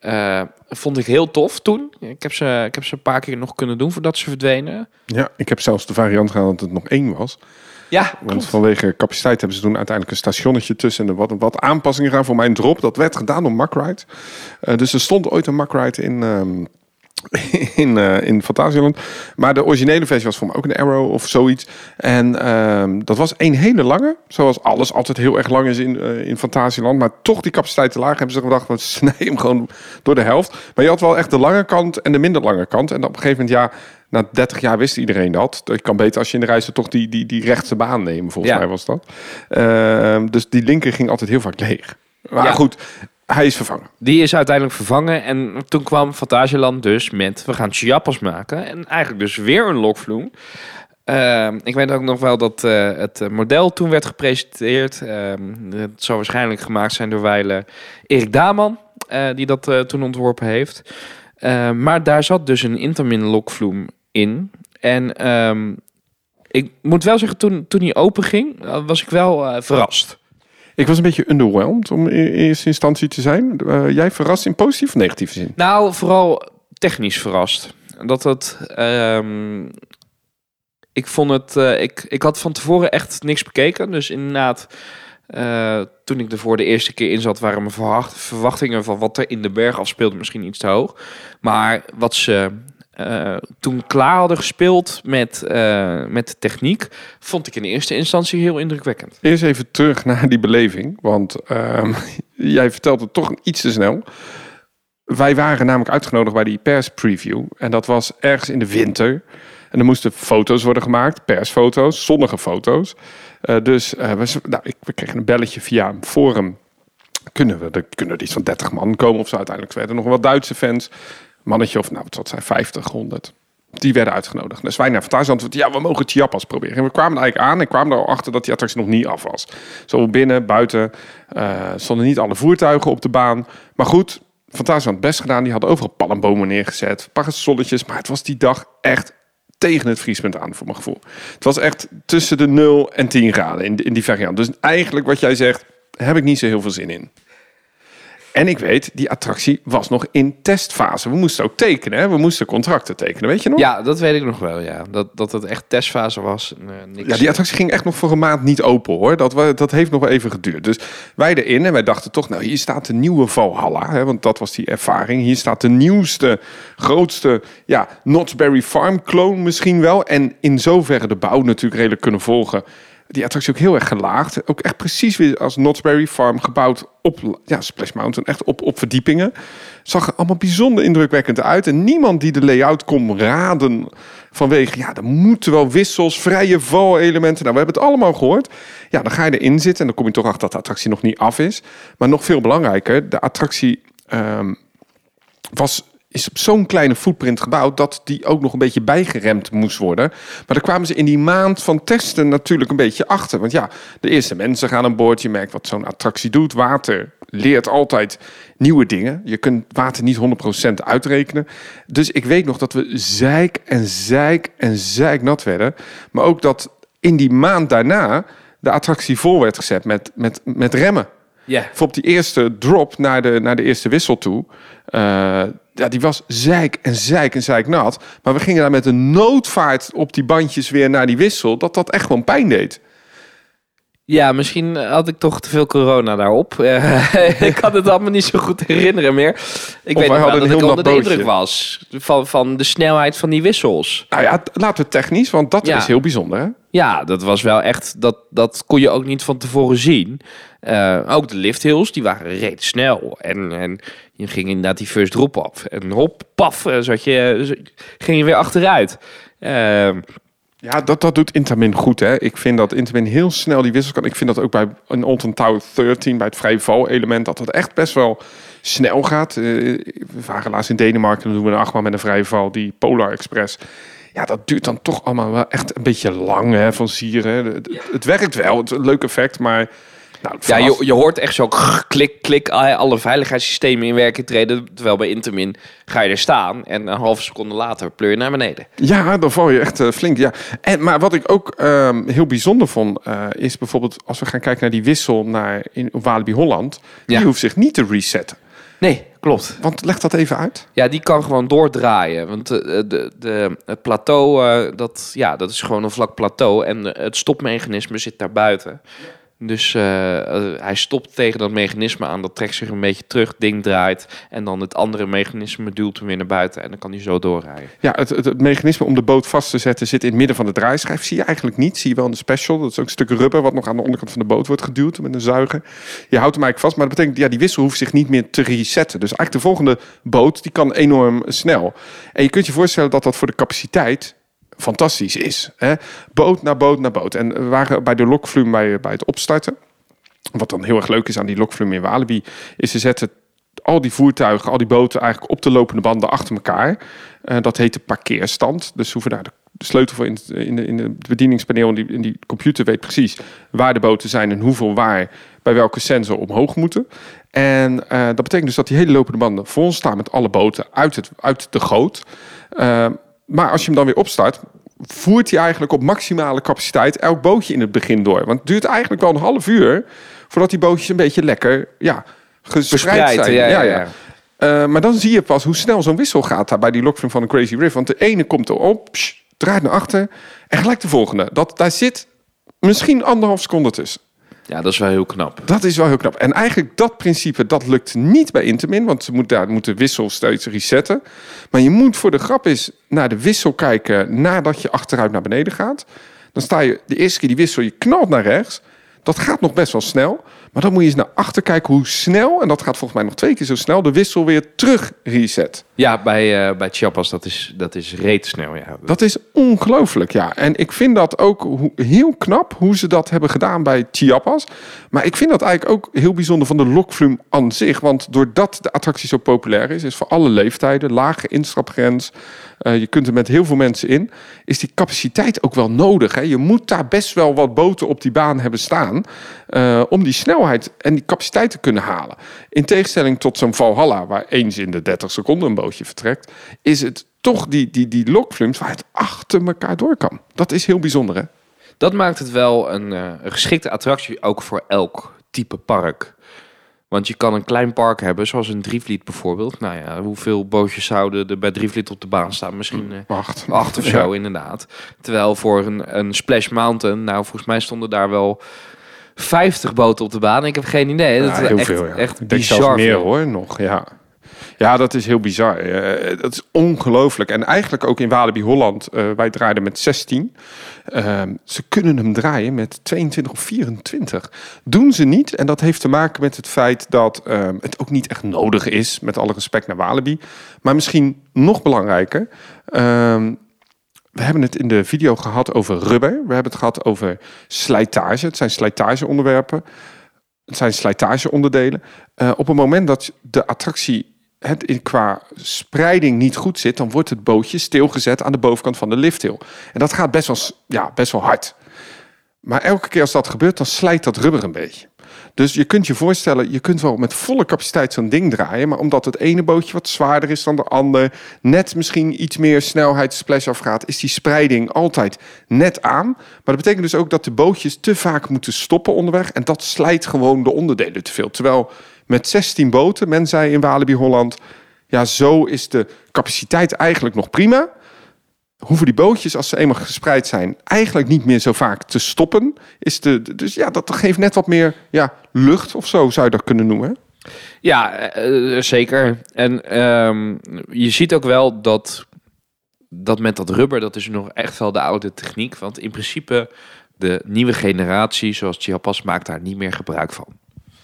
Uh, vond ik heel tof toen. Ik heb, ze, ik heb ze een paar keer nog kunnen doen voordat ze verdwenen. Ja, ik heb zelfs de variant gedaan dat het nog één was. Ja, Want klopt. vanwege capaciteit hebben ze toen uiteindelijk een stationnetje tussen en wat, wat aanpassingen gaan voor mijn drop. Dat werd gedaan door Macrite. Uh, dus er stond ooit een Macrite in, um, in, uh, in Fantasieland. Maar de originele versie was voor mij ook een Arrow of zoiets. En um, dat was een hele lange. Zoals alles altijd heel erg lang is in, uh, in Fantasieland. Maar toch die capaciteit te laag hebben ze gedacht, we snijden hem gewoon door de helft. Maar je had wel echt de lange kant en de minder lange kant. En op een gegeven moment, ja, na 30 jaar wist iedereen dat. Je kan beter als je in de reis toch die, die, die rechtse baan nemen, volgens ja. mij was dat. Uh, dus die linker ging altijd heel vaak leeg. Maar ja. goed, hij is vervangen. Die is uiteindelijk vervangen. En toen kwam Fantasieland dus met... we gaan Chiapas maken. En eigenlijk dus weer een lokvloem. Uh, ik weet ook nog wel dat uh, het model toen werd gepresenteerd. Uh, zou waarschijnlijk gemaakt zijn door wijle Erik Daman. Uh, die dat toen ontworpen heeft. Uh, maar daar zat dus een Intermin lokvloem in. En ik moet wel zeggen, toen, toen die open ging, was ik wel verrast. Ik was een beetje underwhelmed om in eerste instantie te zijn. Uh, jij verrast in positief of negatieve zin? Nou, vooral technisch verrast. Dat het. Um, ik vond het. Uh, ik, ik had van tevoren echt niks bekeken. Dus inderdaad. Uh, toen ik er voor de eerste keer in zat, waren mijn verwacht, verwachtingen van wat er in de berg afspeelde misschien iets te hoog. Maar wat ze uh, toen klaar hadden gespeeld met, uh, met de techniek, vond ik in eerste instantie heel indrukwekkend. Eerst even terug naar die beleving, want uh, jij vertelt het toch iets te snel. Wij waren namelijk uitgenodigd bij die perspreview en dat was ergens in de winter. En er moesten foto's worden gemaakt, persfoto's, zonnige foto's. Uh, dus we, nou, ik, we kregen een belletje via een forum. Kunnen we, er kunnen er iets van 30 man komen of zo uiteindelijk. werden nog wel Duitse fans mannetje of, nou, wat zijn 50, 100. Die werden uitgenodigd. Dus wij naar Fantasieland, ja, we mogen Chiapas proberen. En we kwamen eigenlijk aan en kwamen er al achter dat die attractie nog niet af was. Zo binnen, buiten, uh, stonden niet alle voertuigen op de baan. Maar goed, Fantasieland best gedaan. Die hadden overal palmbomen neergezet, parasolletjes. Maar het was die dag echt tegen het vriespunt aan, voor mijn gevoel. Het was echt tussen de 0 en 10 graden in die variant. Dus eigenlijk wat jij zegt, heb ik niet zo heel veel zin in. En ik weet, die attractie was nog in testfase. We moesten ook tekenen, hè? we moesten contracten tekenen, weet je nog? Ja, dat weet ik nog wel, ja. Dat, dat het echt testfase was. eh, niks. Ja, die attractie ging echt nog voor een maand niet open hoor. Dat, dat heeft nog wel even geduurd. Dus wij erin en wij dachten toch, nou hier staat de nieuwe Valhalla. Hè, want dat was die ervaring. Hier staat de nieuwste, grootste, ja, Knott's Berry Farm clone misschien wel. En in zoverre de bouw natuurlijk redelijk kunnen volgen. Die attractie ook heel erg gelaagd. Ook echt precies weer als Knott's Farm gebouwd op ja, Splash Mountain. Echt op, op verdiepingen. Zag er allemaal bijzonder indrukwekkend uit. En niemand die de layout kon raden vanwege... ja, er moeten wel wissels, vrije valelementen. Nou, we hebben het allemaal gehoord. Ja, dan ga je erin zitten en dan kom je toch achter dat de attractie nog niet af is. Maar nog veel belangrijker, de attractie ehm, was, is op zo'n kleine footprint gebouwd dat die ook nog een beetje bijgeremd moest worden. Maar daar kwamen ze in die maand van testen natuurlijk een beetje achter. Want ja, de eerste mensen gaan aan boord. Je merkt wat zo'n attractie doet. Water leert altijd nieuwe dingen. Je kunt water niet 100% uitrekenen. Dus ik weet nog dat we zeik en zeik en zeik nat werden. Maar ook dat in die maand daarna de attractie vol werd gezet met, met, met remmen Ja. voor op die eerste drop naar de, naar de eerste wissel toe. eh, ja, die was zeik en zeik en zeik nat. Maar we gingen daar met een noodvaart op die bandjes weer naar die wissel. Dat dat echt gewoon pijn deed. Ja, misschien had ik toch te veel corona daarop. Eh, ik kan het allemaal niet zo goed herinneren meer. Ik weet nog wel hadden dat ik onder de indruk was van, van de snelheid van die wissels. Nou ja, laten we technisch, want dat Ja. is heel bijzonder. Hè? Ja, dat was wel echt, dat, dat kon je ook niet van tevoren zien. Eh, ook de lift hills, die waren reet snel. En, en je ging inderdaad die first drop af. En hop, paf, eh, zat je, z- ging je weer achteruit. Eh, Ja, dat, dat doet Intamin goed. Hè? Ik vind dat Intamin heel snel die wissels kan. Ik vind dat ook bij een Alton Tower 13, bij het vrije val element, dat het echt best wel snel gaat. Eh, we waren laatst in Denemarken, doen we een achtbaan met een vrije val, die Polar Express. Ja, dat duurt dan toch allemaal wel echt een beetje lang hè, van sieren. Het, het- het werkt wel, het is een leuk effect, maar... Nou, ja, je, je hoort echt zo klik, klik, alle veiligheidssystemen in werking treden. Terwijl bij Intermin ga je er staan en een halve seconde later pleur je naar beneden. Ja, dan val je echt eh, flink. Ja. En, maar wat ik ook ehm, heel bijzonder vond, eh, is bijvoorbeeld als we gaan kijken naar die wissel naar in Walibi Holland. Die Ja. hoeft zich niet te resetten. Nee, klopt. Want leg dat even uit. Ja, die kan gewoon doordraaien. Want eh, de, de, het plateau, eh, dat, ja, dat is gewoon een vlak plateau. En eh, het stopmechanisme zit daar buiten. Dus eh, eh, hij stopt tegen dat mechanisme aan. Dat trekt zich een beetje terug, ding draait. En dan het andere mechanisme duwt hem weer naar buiten. En dan kan hij zo doorrijden. Ja, het, het, mechanisme om de boot vast te zetten zit in het midden van de draaischijf. Zie je eigenlijk niet. Zie je wel de special. Dat is ook een stuk rubber wat nog aan de onderkant van de boot wordt geduwd met een zuiger. Je houdt hem eigenlijk vast. Maar dat betekent, ja, die wissel hoeft zich niet meer te resetten. Dus eigenlijk de volgende boot, die kan enorm snel. En je kunt je voorstellen dat dat voor de capaciteit fantastisch is. Hè? Boot naar boot naar boot. En we waren bij de lokvloem bij, bij het opstarten. Wat dan heel erg leuk is aan die lokvloem in Walibi, is ze zetten al die voertuigen, al die boten eigenlijk op de lopende banden achter elkaar. Eh, dat heet de parkeerstand. Dus hoeven daar de, sleutel voor in, het- in, de, in bedieningspaneel. En die, in die computer weet precies waar de boten zijn en hoeveel waar bij welke sensor omhoog moeten. En eh, dat betekent dus dat die hele lopende banden vol staan met alle boten uit, het, uit de goot. Eh, maar als je hem dan weer opstart, voert hij eigenlijk op maximale capaciteit elk bootje in het begin door. Want het duurt eigenlijk wel een half uur voordat die bootjes een beetje lekker ja, gespreid zijn. ja, ja, ja. Eh, maar dan zie je pas hoe snel zo'n wissel gaat daar bij die lokvloem van de Crazy River. Want de ene komt erop, psh, draait naar achter en gelijk de volgende. Dat, daar zit misschien anderhalf seconde tussen. Ja, dat is wel heel knap. Dat is wel heel knap. En eigenlijk dat principe, dat lukt niet bij Intamin. Want ze moet, daar moet de wissel steeds resetten. Maar je moet voor de grap eens naar de wissel kijken nadat je achteruit naar beneden gaat. Dan sta je de eerste keer die wissel, je knalt naar rechts. Dat gaat nog best wel snel. Maar dan moet je eens naar achter kijken hoe snel, en dat gaat volgens mij nog twee keer zo snel, de wissel weer terug reset. Ja, bij, eh bij Chiapas, dat is, dat is reet snel. Ja. Dat is ongelooflijk, ja. En ik vind dat ook heel knap hoe ze dat hebben gedaan bij Chiapas. Maar ik vind dat eigenlijk ook heel bijzonder van de lokvloem aan zich. Want doordat de attractie zo populair is, is voor alle leeftijden, lage instapgrens. eh, je kunt er met heel veel mensen in. Is die capaciteit ook wel nodig. Hè? Je moet daar best wel wat boten op die baan hebben staan. eh, om die snelheid en die capaciteit te kunnen halen. In tegenstelling tot zo'n Valhalla, waar eens in de 30 seconden een bootje vertrekt, is het toch die, die, die lokvlums waar het achter elkaar door kan. Dat is heel bijzonder, hè? Dat maakt het wel een, eh, een geschikte attractie ook voor elk type park. Want je kan een klein park hebben, zoals een Drievliet bijvoorbeeld. Nou ja, hoeveel bootjes zouden er bij Drievliet op de baan staan? Misschien eh, Wacht. acht of zo, inderdaad. Terwijl voor een, een Splash Mountain, nou volgens mij stonden daar wel 50 boten op de baan. Ik heb geen idee. Dat Ja, is heel echt, veel, ja. echt Ik denk bizar meer veel. hoor, nog, ja. Ja, dat is heel bizar. Eh, dat is ongelooflijk. En eigenlijk ook in Walibi Holland, eh, wij draaiden met 16. Ehm, ze kunnen hem draaien met 22 of 24. Doen ze niet. En dat heeft te maken met het feit dat ehm, het ook niet echt nodig is, met alle respect naar Walibi. Maar misschien nog belangrijker. We hebben het in de video gehad over rubber. We hebben het gehad over slijtage. Het zijn slijtageonderwerpen. Het zijn slijtageonderdelen. Eh, op het moment dat de attractie het in, qua spreiding niet goed zit, dan wordt het bootje stilgezet aan de bovenkant van de lifthill. En dat gaat best wel, ja, best wel hard. Maar elke keer als dat gebeurt, dan slijt dat rubber een beetje. Dus je kunt je voorstellen, je kunt wel met volle capaciteit zo'n ding draaien. Maar omdat het ene bootje wat zwaarder is dan de ander, net misschien iets meer snelheid splash afgaat, is die spreiding altijd net aan. Maar dat betekent dus ook dat de bootjes te vaak moeten stoppen onderweg. En dat slijt gewoon de onderdelen te veel. Terwijl met 16 boten, men zei in Walibi Holland, ja, zo is de capaciteit eigenlijk nog prima hoeven die bootjes, als ze eenmaal gespreid zijn, eigenlijk niet meer zo vaak te stoppen. Is de, dus ja, dat geeft net wat meer ja, lucht of zo, zou je dat kunnen noemen. Ja, eh, eh, zeker. En ehm, je ziet ook wel dat, dat met dat rubber, dat is nog echt wel de oude techniek. Want in principe, de nieuwe generatie, zoals Chiapas, maakt daar niet meer gebruik van.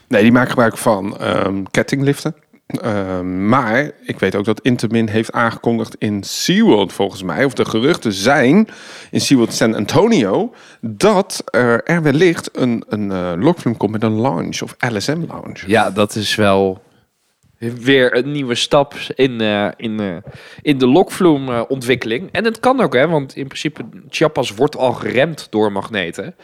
Nee, die maken gebruik van ehm, kettingliften. Ehm, maar ik weet ook dat Intermin heeft aangekondigd in SeaWorld volgens mij, of de geruchten zijn in SeaWorld San Antonio, dat er, er wellicht een, een lokfilm komt met een lounge of LSM lounge. Ja, dat is wel weer een nieuwe stap in, eh, in, eh, in de lokvloemontwikkeling. en het kan ook, hè, want in principe Chiapas wordt al geremd door magneten.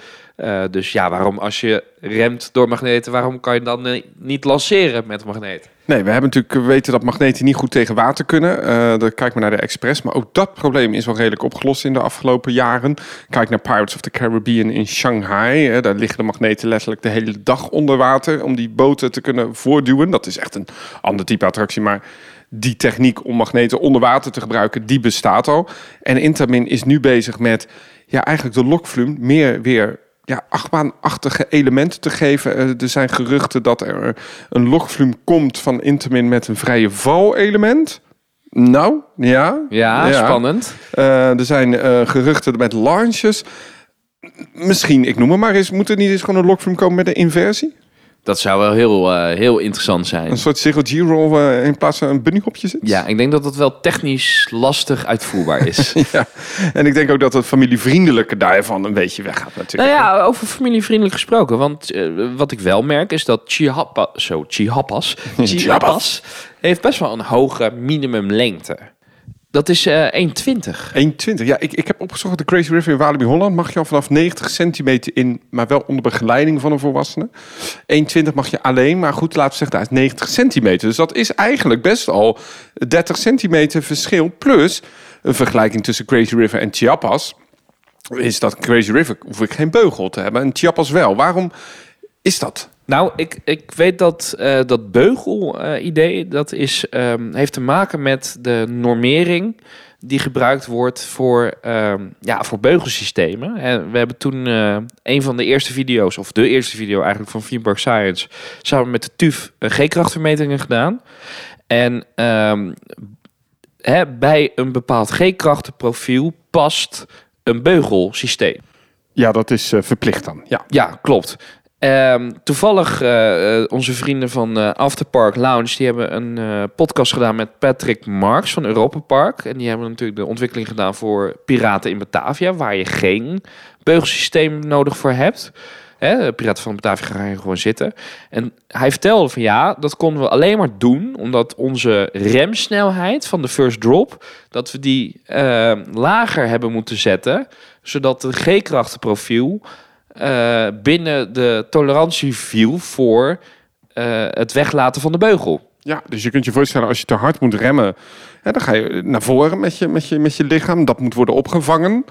Dus ja, waarom als je remt door magneten, waarom kan je dan niet lanceren met magneten? Nee, we hebben natuurlijk weten dat magneten niet goed tegen water kunnen. Eh dan kijk maar naar de Express. Maar ook dat probleem is wel redelijk opgelost in de afgelopen jaren. Kijk naar Pirates of the Caribbean in Shanghai. Hè, daar liggen de magneten letterlijk de hele dag onder water om die boten te kunnen voortduwen. Dat is echt een ander type attractie, maar die techniek om magneten onder water te gebruiken, die bestaat al. En Intamin is nu bezig met ja, eigenlijk de lokvloem meer weer ja, achtbaanachtige elementen te geven. Eh, er zijn geruchten dat er een lokvloem komt van Intamin met een vrije val-element. Nou, ja. Ja, spannend. Eh, er zijn eh, geruchten met launches. Misschien, ik noem het maar eens, moet er niet eens gewoon een lokvloem komen met een inversie? Dat zou wel heel, eh, heel interessant zijn. Een soort Ziggo G-roll eh, in plaats van een bunnyhopje zit? Ja, ik denk dat dat wel technisch lastig uitvoerbaar is. ja. En ik denk ook dat het familievriendelijke daarvan een beetje weggaat nou natuurlijk. ja, over familievriendelijk gesproken. Want eh, wat ik wel merk is dat Chiapas, zo, Chiapas, Chiapas heeft best wel een hoge minimumlengte. Dat is eh 1,20. 1,20. Ja, ik, ik heb opgezocht de Crazy River in Walibi Holland mag je al vanaf 90 centimeter in, maar wel onder begeleiding van een volwassene. 1,20 mag je alleen, maar goed, laten we zeggen, daar is 90 centimeter. Dus dat is eigenlijk best al 30 centimeter verschil. Plus een vergelijking tussen Crazy River en Chiapas. Is dat Crazy River hoef ik geen beugel te hebben en Chiapas wel. Waarom is dat? Nou, ik, ik weet dat eh, dat beugel-idee, dat is, ehm, heeft te maken met de normering die gebruikt wordt voor, ehm, ja, voor beugelsystemen. En we hebben toen eh, een van de eerste video's, of de eerste video eigenlijk van Park Science, samen met de TUF eh, G-krachtvermetingen gedaan. En ehm, hè, bij een bepaald G-krachtenprofiel past een beugelsysteem. Ja, dat is eh, verplicht dan. Ja. Ja, klopt. Ehm, toevallig, eh, onze vrienden van eh, Afterpark Lounge, die hebben een podcast gedaan met Patrick Marks van Europa Park. En die hebben natuurlijk de ontwikkeling gedaan voor Piraten in Batavia, waar je geen beugelsysteem nodig voor hebt. Hè, Piraten van Batavia ga je gewoon zitten. En hij vertelde van ja, dat konden we alleen maar doen omdat onze remsnelheid van de first drop, dat we die eh, lager hebben moeten zetten, zodat het G-krachtenprofiel eh, binnen de tolerantie viel voor eh, het weglaten van de beugel. Ja, dus je kunt je voorstellen als je te hard moet remmen, dan ga je naar voren met je, met, je, met je lichaam. Dat moet worden opgevangen.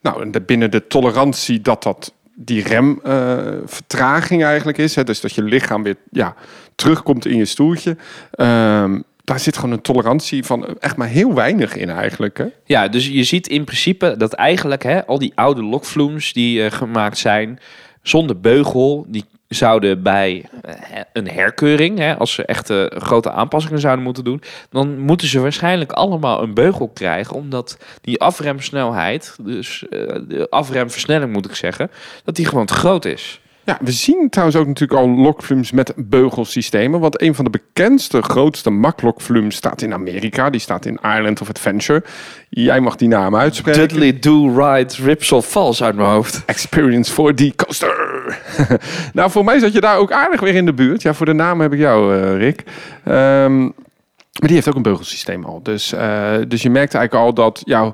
Nou, en binnen de tolerantie dat dat die remvertraging eigenlijk is. Hè, dus dat je lichaam weer ja, terugkomt in je stoeltje. Ehm, daar zit gewoon een tolerantie van echt maar heel weinig in eigenlijk. Hè? Ja, dus je ziet in principe dat eigenlijk hè, al die oude lokvloems die eh, gemaakt zijn zonder beugel, die zouden bij eh, een herkeuring, hè, als ze echt grote aanpassingen zouden moeten doen, dan moeten ze waarschijnlijk allemaal een beugel krijgen, omdat die afremsnelheid, dus eh, de afremversnelling moet ik zeggen, dat die gewoon te groot is. Ja, we zien trouwens ook natuurlijk al lokflumes met beugelsystemen. Want een van de bekendste, grootste maklokflumes staat in Amerika. Die staat in Island of Adventure. Jij mag die naam uitspreken. Dudley Do Ride Ripsol Falls uit mijn hoofd. Experience 4D Coaster. nou, voor mij zat je daar ook aardig weer in de buurt. Ja, voor de naam heb ik jou, eh, Rick. Ehm, maar die heeft ook een beugelsysteem al. Dus, eh, dus je merkt eigenlijk al dat jouw...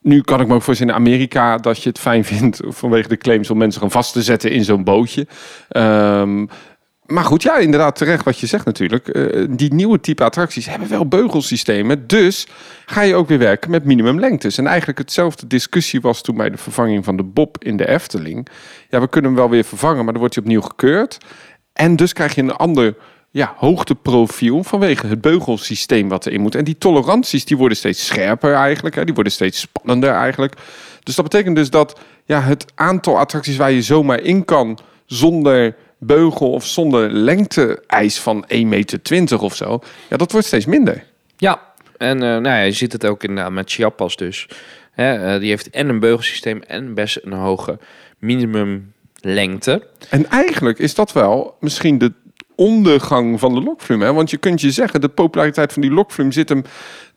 Nu kan ik me ook voorstellen in Amerika dat je het fijn vindt vanwege de claims om mensen gewoon vast te zetten in zo'n bootje. Ehm, maar goed, ja, inderdaad terecht wat je zegt natuurlijk. Eh, die nieuwe type attracties hebben wel beugelsystemen. Dus ga je ook weer werken met minimumlengtes. En eigenlijk hetzelfde discussie was toen bij de vervanging van de Bob in de Efteling. Ja, we kunnen hem wel weer vervangen, maar dan wordt hij opnieuw gekeurd. En dus krijg je een ander ja, hoogteprofiel vanwege het beugelsysteem wat erin moet. En die toleranties die worden steeds scherper eigenlijk. Hè. Die worden steeds spannender eigenlijk. Dus dat betekent dus dat ja, het aantal attracties waar je zomaar in kan zonder beugel of zonder lengte-eis van 1,20 meter of zo, ja, dat wordt steeds minder. Ja, en eh, nou ja, je ziet het ook inderdaad met Chiapas dus. Hè, eh, die heeft en een beugelsysteem en best een hoge minimumlengte. En eigenlijk is dat wel misschien de ondergang van de lokflume. Hè? Want je kunt je zeggen, de populariteit van die lokflume zit hem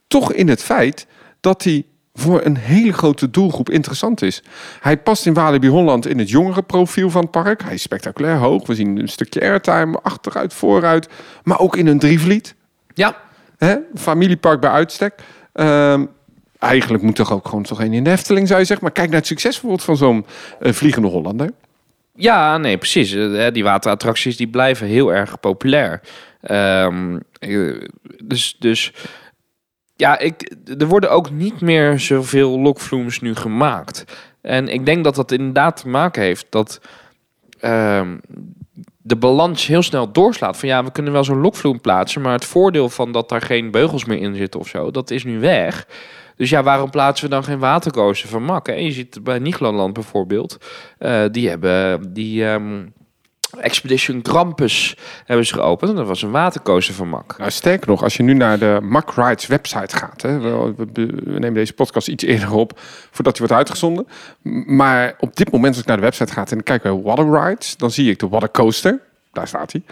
toch in het feit dat hij voor een hele grote doelgroep interessant is. Hij past in Walibi Holland in het jongere profiel van het park. Hij is spectaculair hoog. We zien een stukje airtime, achteruit, vooruit. Maar ook in een drievliet. Ja, Hè? Familiepark bij uitstek. Ehm, eigenlijk moet toch ook gewoon toch een in de Efteling, zou je zeggen. Maar kijk naar het succes bijvoorbeeld van zo'n eh, Vliegende Hollander. Ja, nee, precies. Eh, Die waterattracties die blijven heel erg populair. Ehm, eh, dus, dus ja, ik, er worden ook niet meer zoveel lokvloems nu gemaakt. En ik denk dat dat inderdaad te maken heeft dat ehm, de balans heel snel doorslaat. Van ja, we kunnen wel zo'n lokvloem plaatsen, maar het voordeel van dat daar geen beugels meer in zitten of zo, dat is nu weg. Dus ja, waarom plaatsen we dan geen watercoaster van Mak? hè? Je ziet bij Nigloland bijvoorbeeld, eh, die hebben die ehm, Expedition Krampus hebben ze geopend. En dat was een watercoaster van Mak. Nou, sterker nog, als je nu naar de Mack Rides website gaat. Hè, we, nemen deze podcast iets eerder op voordat hij wordt uitgezonden. Maar op dit moment, als ik naar de website ga en ik kijk bij Water Rides, dan zie ik de Water Coaster. Daar staat hij.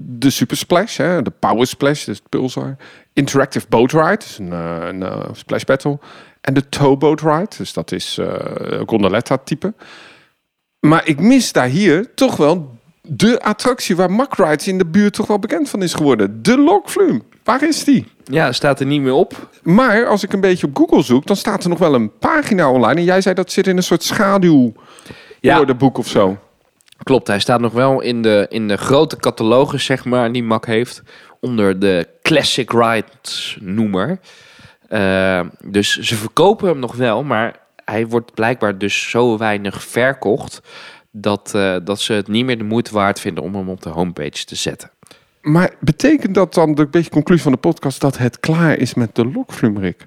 De Super Splash, hè, de Power Splash, dus het Pulsar. Interactive Boat Ride, dus een, eh, een eh, splash battle. En de Towboat Ride, dus dat is eh gondoletta type. Maar ik mis daar hier toch wel de attractie waar Mack Rides in de buurt toch wel bekend van is geworden. De Lokflume. Waar is die? Ja, staat er niet meer op. Maar als ik een beetje op Google zoek, dan staat er nog wel een pagina online. En jij zei dat zit in een soort schaduw Ja. boek of zo. Klopt, hij staat nog wel in de, in de grote catalogus, zeg maar, die Mac heeft. Onder de Classic Rides noemer. Eh, dus ze verkopen hem nog wel, maar hij wordt blijkbaar dus zo weinig verkocht... dat, eh, dat ze het niet meer de moeite waard vinden om hem op de homepage te zetten. Maar betekent dat dan de beetje conclusie van de podcast dat het klaar is met de Lokflume, Rick?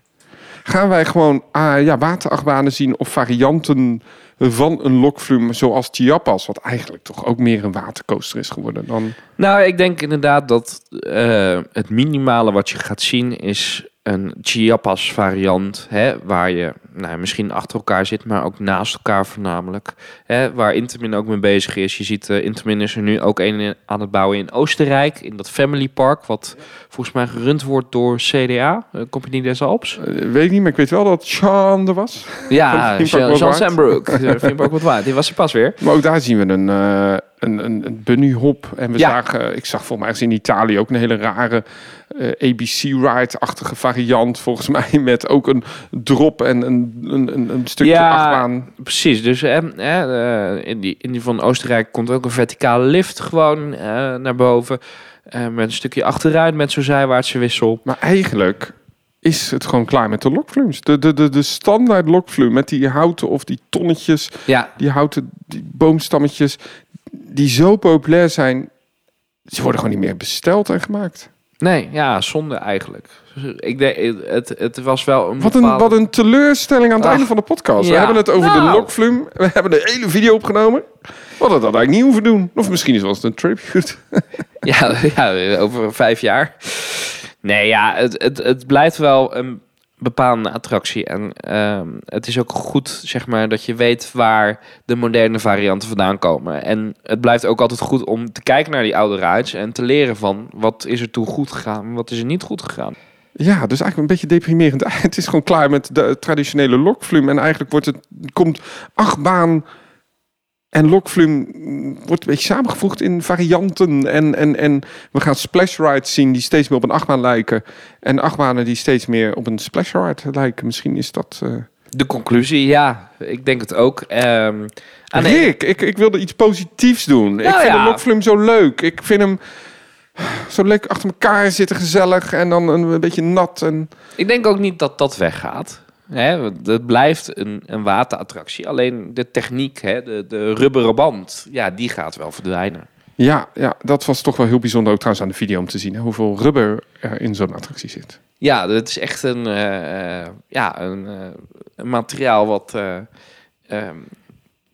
Gaan wij gewoon ah, ja, waterachtbanen zien of varianten van een Lokflume zoals Chiapas, wat eigenlijk toch ook meer een watercoaster is geworden dan... Nou, ik denk inderdaad dat eh, het minimale wat je gaat zien is een Chiapas variant, hè, waar je nou, misschien achter elkaar zit, maar ook naast elkaar voornamelijk. Hè, waar Intamin ook mee bezig is. Je ziet, uh, Intamin is er nu ook een in- aan het bouwen in Oostenrijk, in dat Family Park, wat volgens mij gerund wordt door CDA, uh, Compagnie des Alps. Eh, weet ik niet, maar ik weet wel dat Sean er was. Ja, Worldwide. Sandbrook, eh, Theme Park Worldwide, die was er pas weer. Maar ook daar zien we een, eh, een, een, een bunny hop. En we Ja. zagen, ik zag volgens mij ergens in Italië ook een hele rare eh, ABC-ride-achtige variant. Volgens mij met ook een drop en een, een, een, een stukje Ja. achtbaan. Precies, dus hè, hè, eh, in, die, in die van Oostenrijk komt ook een verticale lift gewoon eh, naar boven. eh, met een stukje achteruit met zo'n zijwaartse wissel. Maar eigenlijk is het gewoon klaar met de lokflumes. De, de, de, de standaard lokflume met die houten of die tonnetjes, Ja, die houten die boomstammetjes, die zo populair zijn, ze worden gewoon niet meer besteld en gemaakt. nee, ja, zonde eigenlijk. Ik denk, het, het was wel een Wat een, bepaalde- wat een teleurstelling aan het Ach, einde van de podcast. We hebben het over de Nou. lokflume. We hebben de hele video opgenomen. We hadden dat eigenlijk niet hoeven doen. Of misschien is het een tribute. Ja, ja, over vijf jaar. Nee, ja, het, het, het blijft wel een bepaalde attractie. En ehm, het is ook goed, zeg maar, dat je weet waar de moderne varianten vandaan komen. En het blijft ook altijd goed om te kijken naar die oude rides en te leren van wat is er toen goed gegaan wat is er niet goed gegaan. Ja, dus eigenlijk een beetje deprimerend. Het is gewoon klaar met de traditionele lokflume. En eigenlijk wordt het, komt achtbaan en lokflume mm, wordt een beetje samengevoegd in varianten. En, en, en we gaan splash rides zien die steeds meer op een achtbaan lijken. En achtbanen die steeds meer op een splash ride lijken. Misschien is dat... eh, De conclusie, ja, ik denk het ook. Aan Rick, ik, ik wilde iets positiefs doen. ik Nou vind ja. de zo leuk. Ik vind hem zo leuk achter elkaar zitten, gezellig. En dan een, een beetje nat. En... Ik denk ook niet dat dat weggaat. Hè, blijft een, een waterattractie. Alleen de techniek, hè, de, de rubberen band, ja, die gaat wel verdwijnen. Ja, ja, dat was toch wel heel bijzonder ook trouwens aan de video om te zien. Hè, hoeveel rubber er in zo'n attractie zit. Ja, het is echt een, eh, eh, ja, een, eh, een materiaal wat... eh, ehm,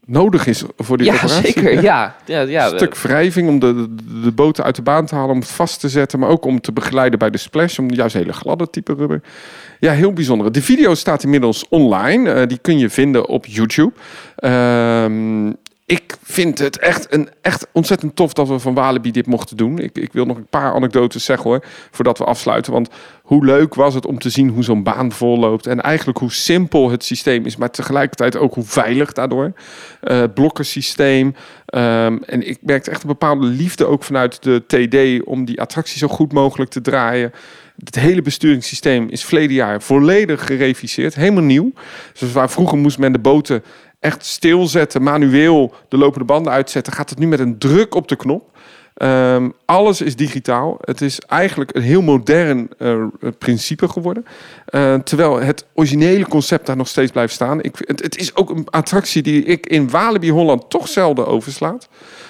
Nodig is voor die ja, operatie. zeker. Ja, ja, ja, Een stuk wrijving om de, de, de boten uit de baan te halen, om het vast te zetten. Maar ook om te begeleiden bij de splash, om juist hele gladde type rubber. Ja, heel bijzonder. De video staat inmiddels online. Eh, die kun je vinden op YouTube. Ehm, ik vind het echt, een, echt ontzettend tof dat we van Walibi dit mochten doen. Ik, ik wil nog een paar anekdotes zeggen hoor, voordat we afsluiten. Want hoe leuk was het om te zien hoe zo'n baan volloopt. En eigenlijk hoe simpel het systeem is, maar tegelijkertijd ook hoe veilig daardoor. Het blokkensysteem. Ehm, en ik merkte echt een bepaalde liefde ook vanuit de TD om die attractie zo goed mogelijk te draaien. Het hele besturingssysteem is verleden jaar volledig gereviseerd, helemaal nieuw. Dus waar vroeger moest men de boten echt stilzetten, manueel de lopende banden uitzetten, gaat het nu met een druk op de knop. Ehm, alles is digitaal. Het is eigenlijk een heel modern eh, principe geworden. Eh, terwijl het originele concept daar nog steeds blijft staan. Ik, het, is ook een attractie die ik in Walibi Holland toch zelden overslaat.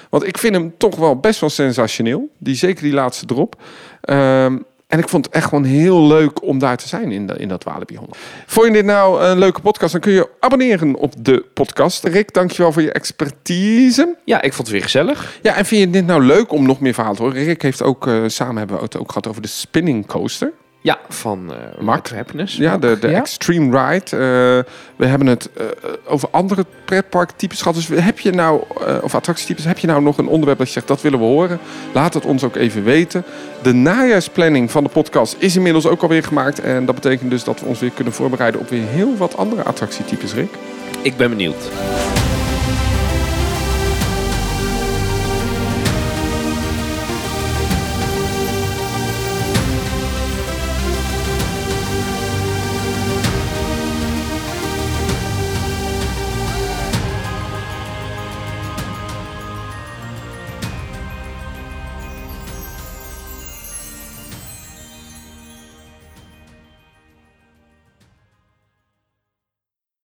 Want ik vind hem toch wel best wel sensationeel. Die, zeker die laatste drop. Ehm, en ik vond het echt gewoon heel leuk om daar te zijn in, de, in dat Walibi Holland. Vond je dit nou een leuke podcast? Dan kun je abonneren op de podcast. Rick, dankjewel voor je expertise. Ja, ik vond het weer gezellig. Ja, en vind je dit nou leuk om nog meer verhalen te horen? Rick heeft ook, eh, samen hebben we het ook gehad over de spinning coaster. Ja, van eh Mark? Happiness. Ja, de, de Ja. Extreme Ride. Eh, we hebben het eh, over andere pretparktypes gehad. Dus heb je nou, of attractietypes, heb je nou nog een onderwerp dat je zegt, dat willen we horen? Laat het ons ook even weten. De najaarsplanning van de podcast is inmiddels ook alweer gemaakt. En dat betekent dus dat we ons weer kunnen voorbereiden op weer heel wat andere attractietypes, Rick. Ik ben benieuwd.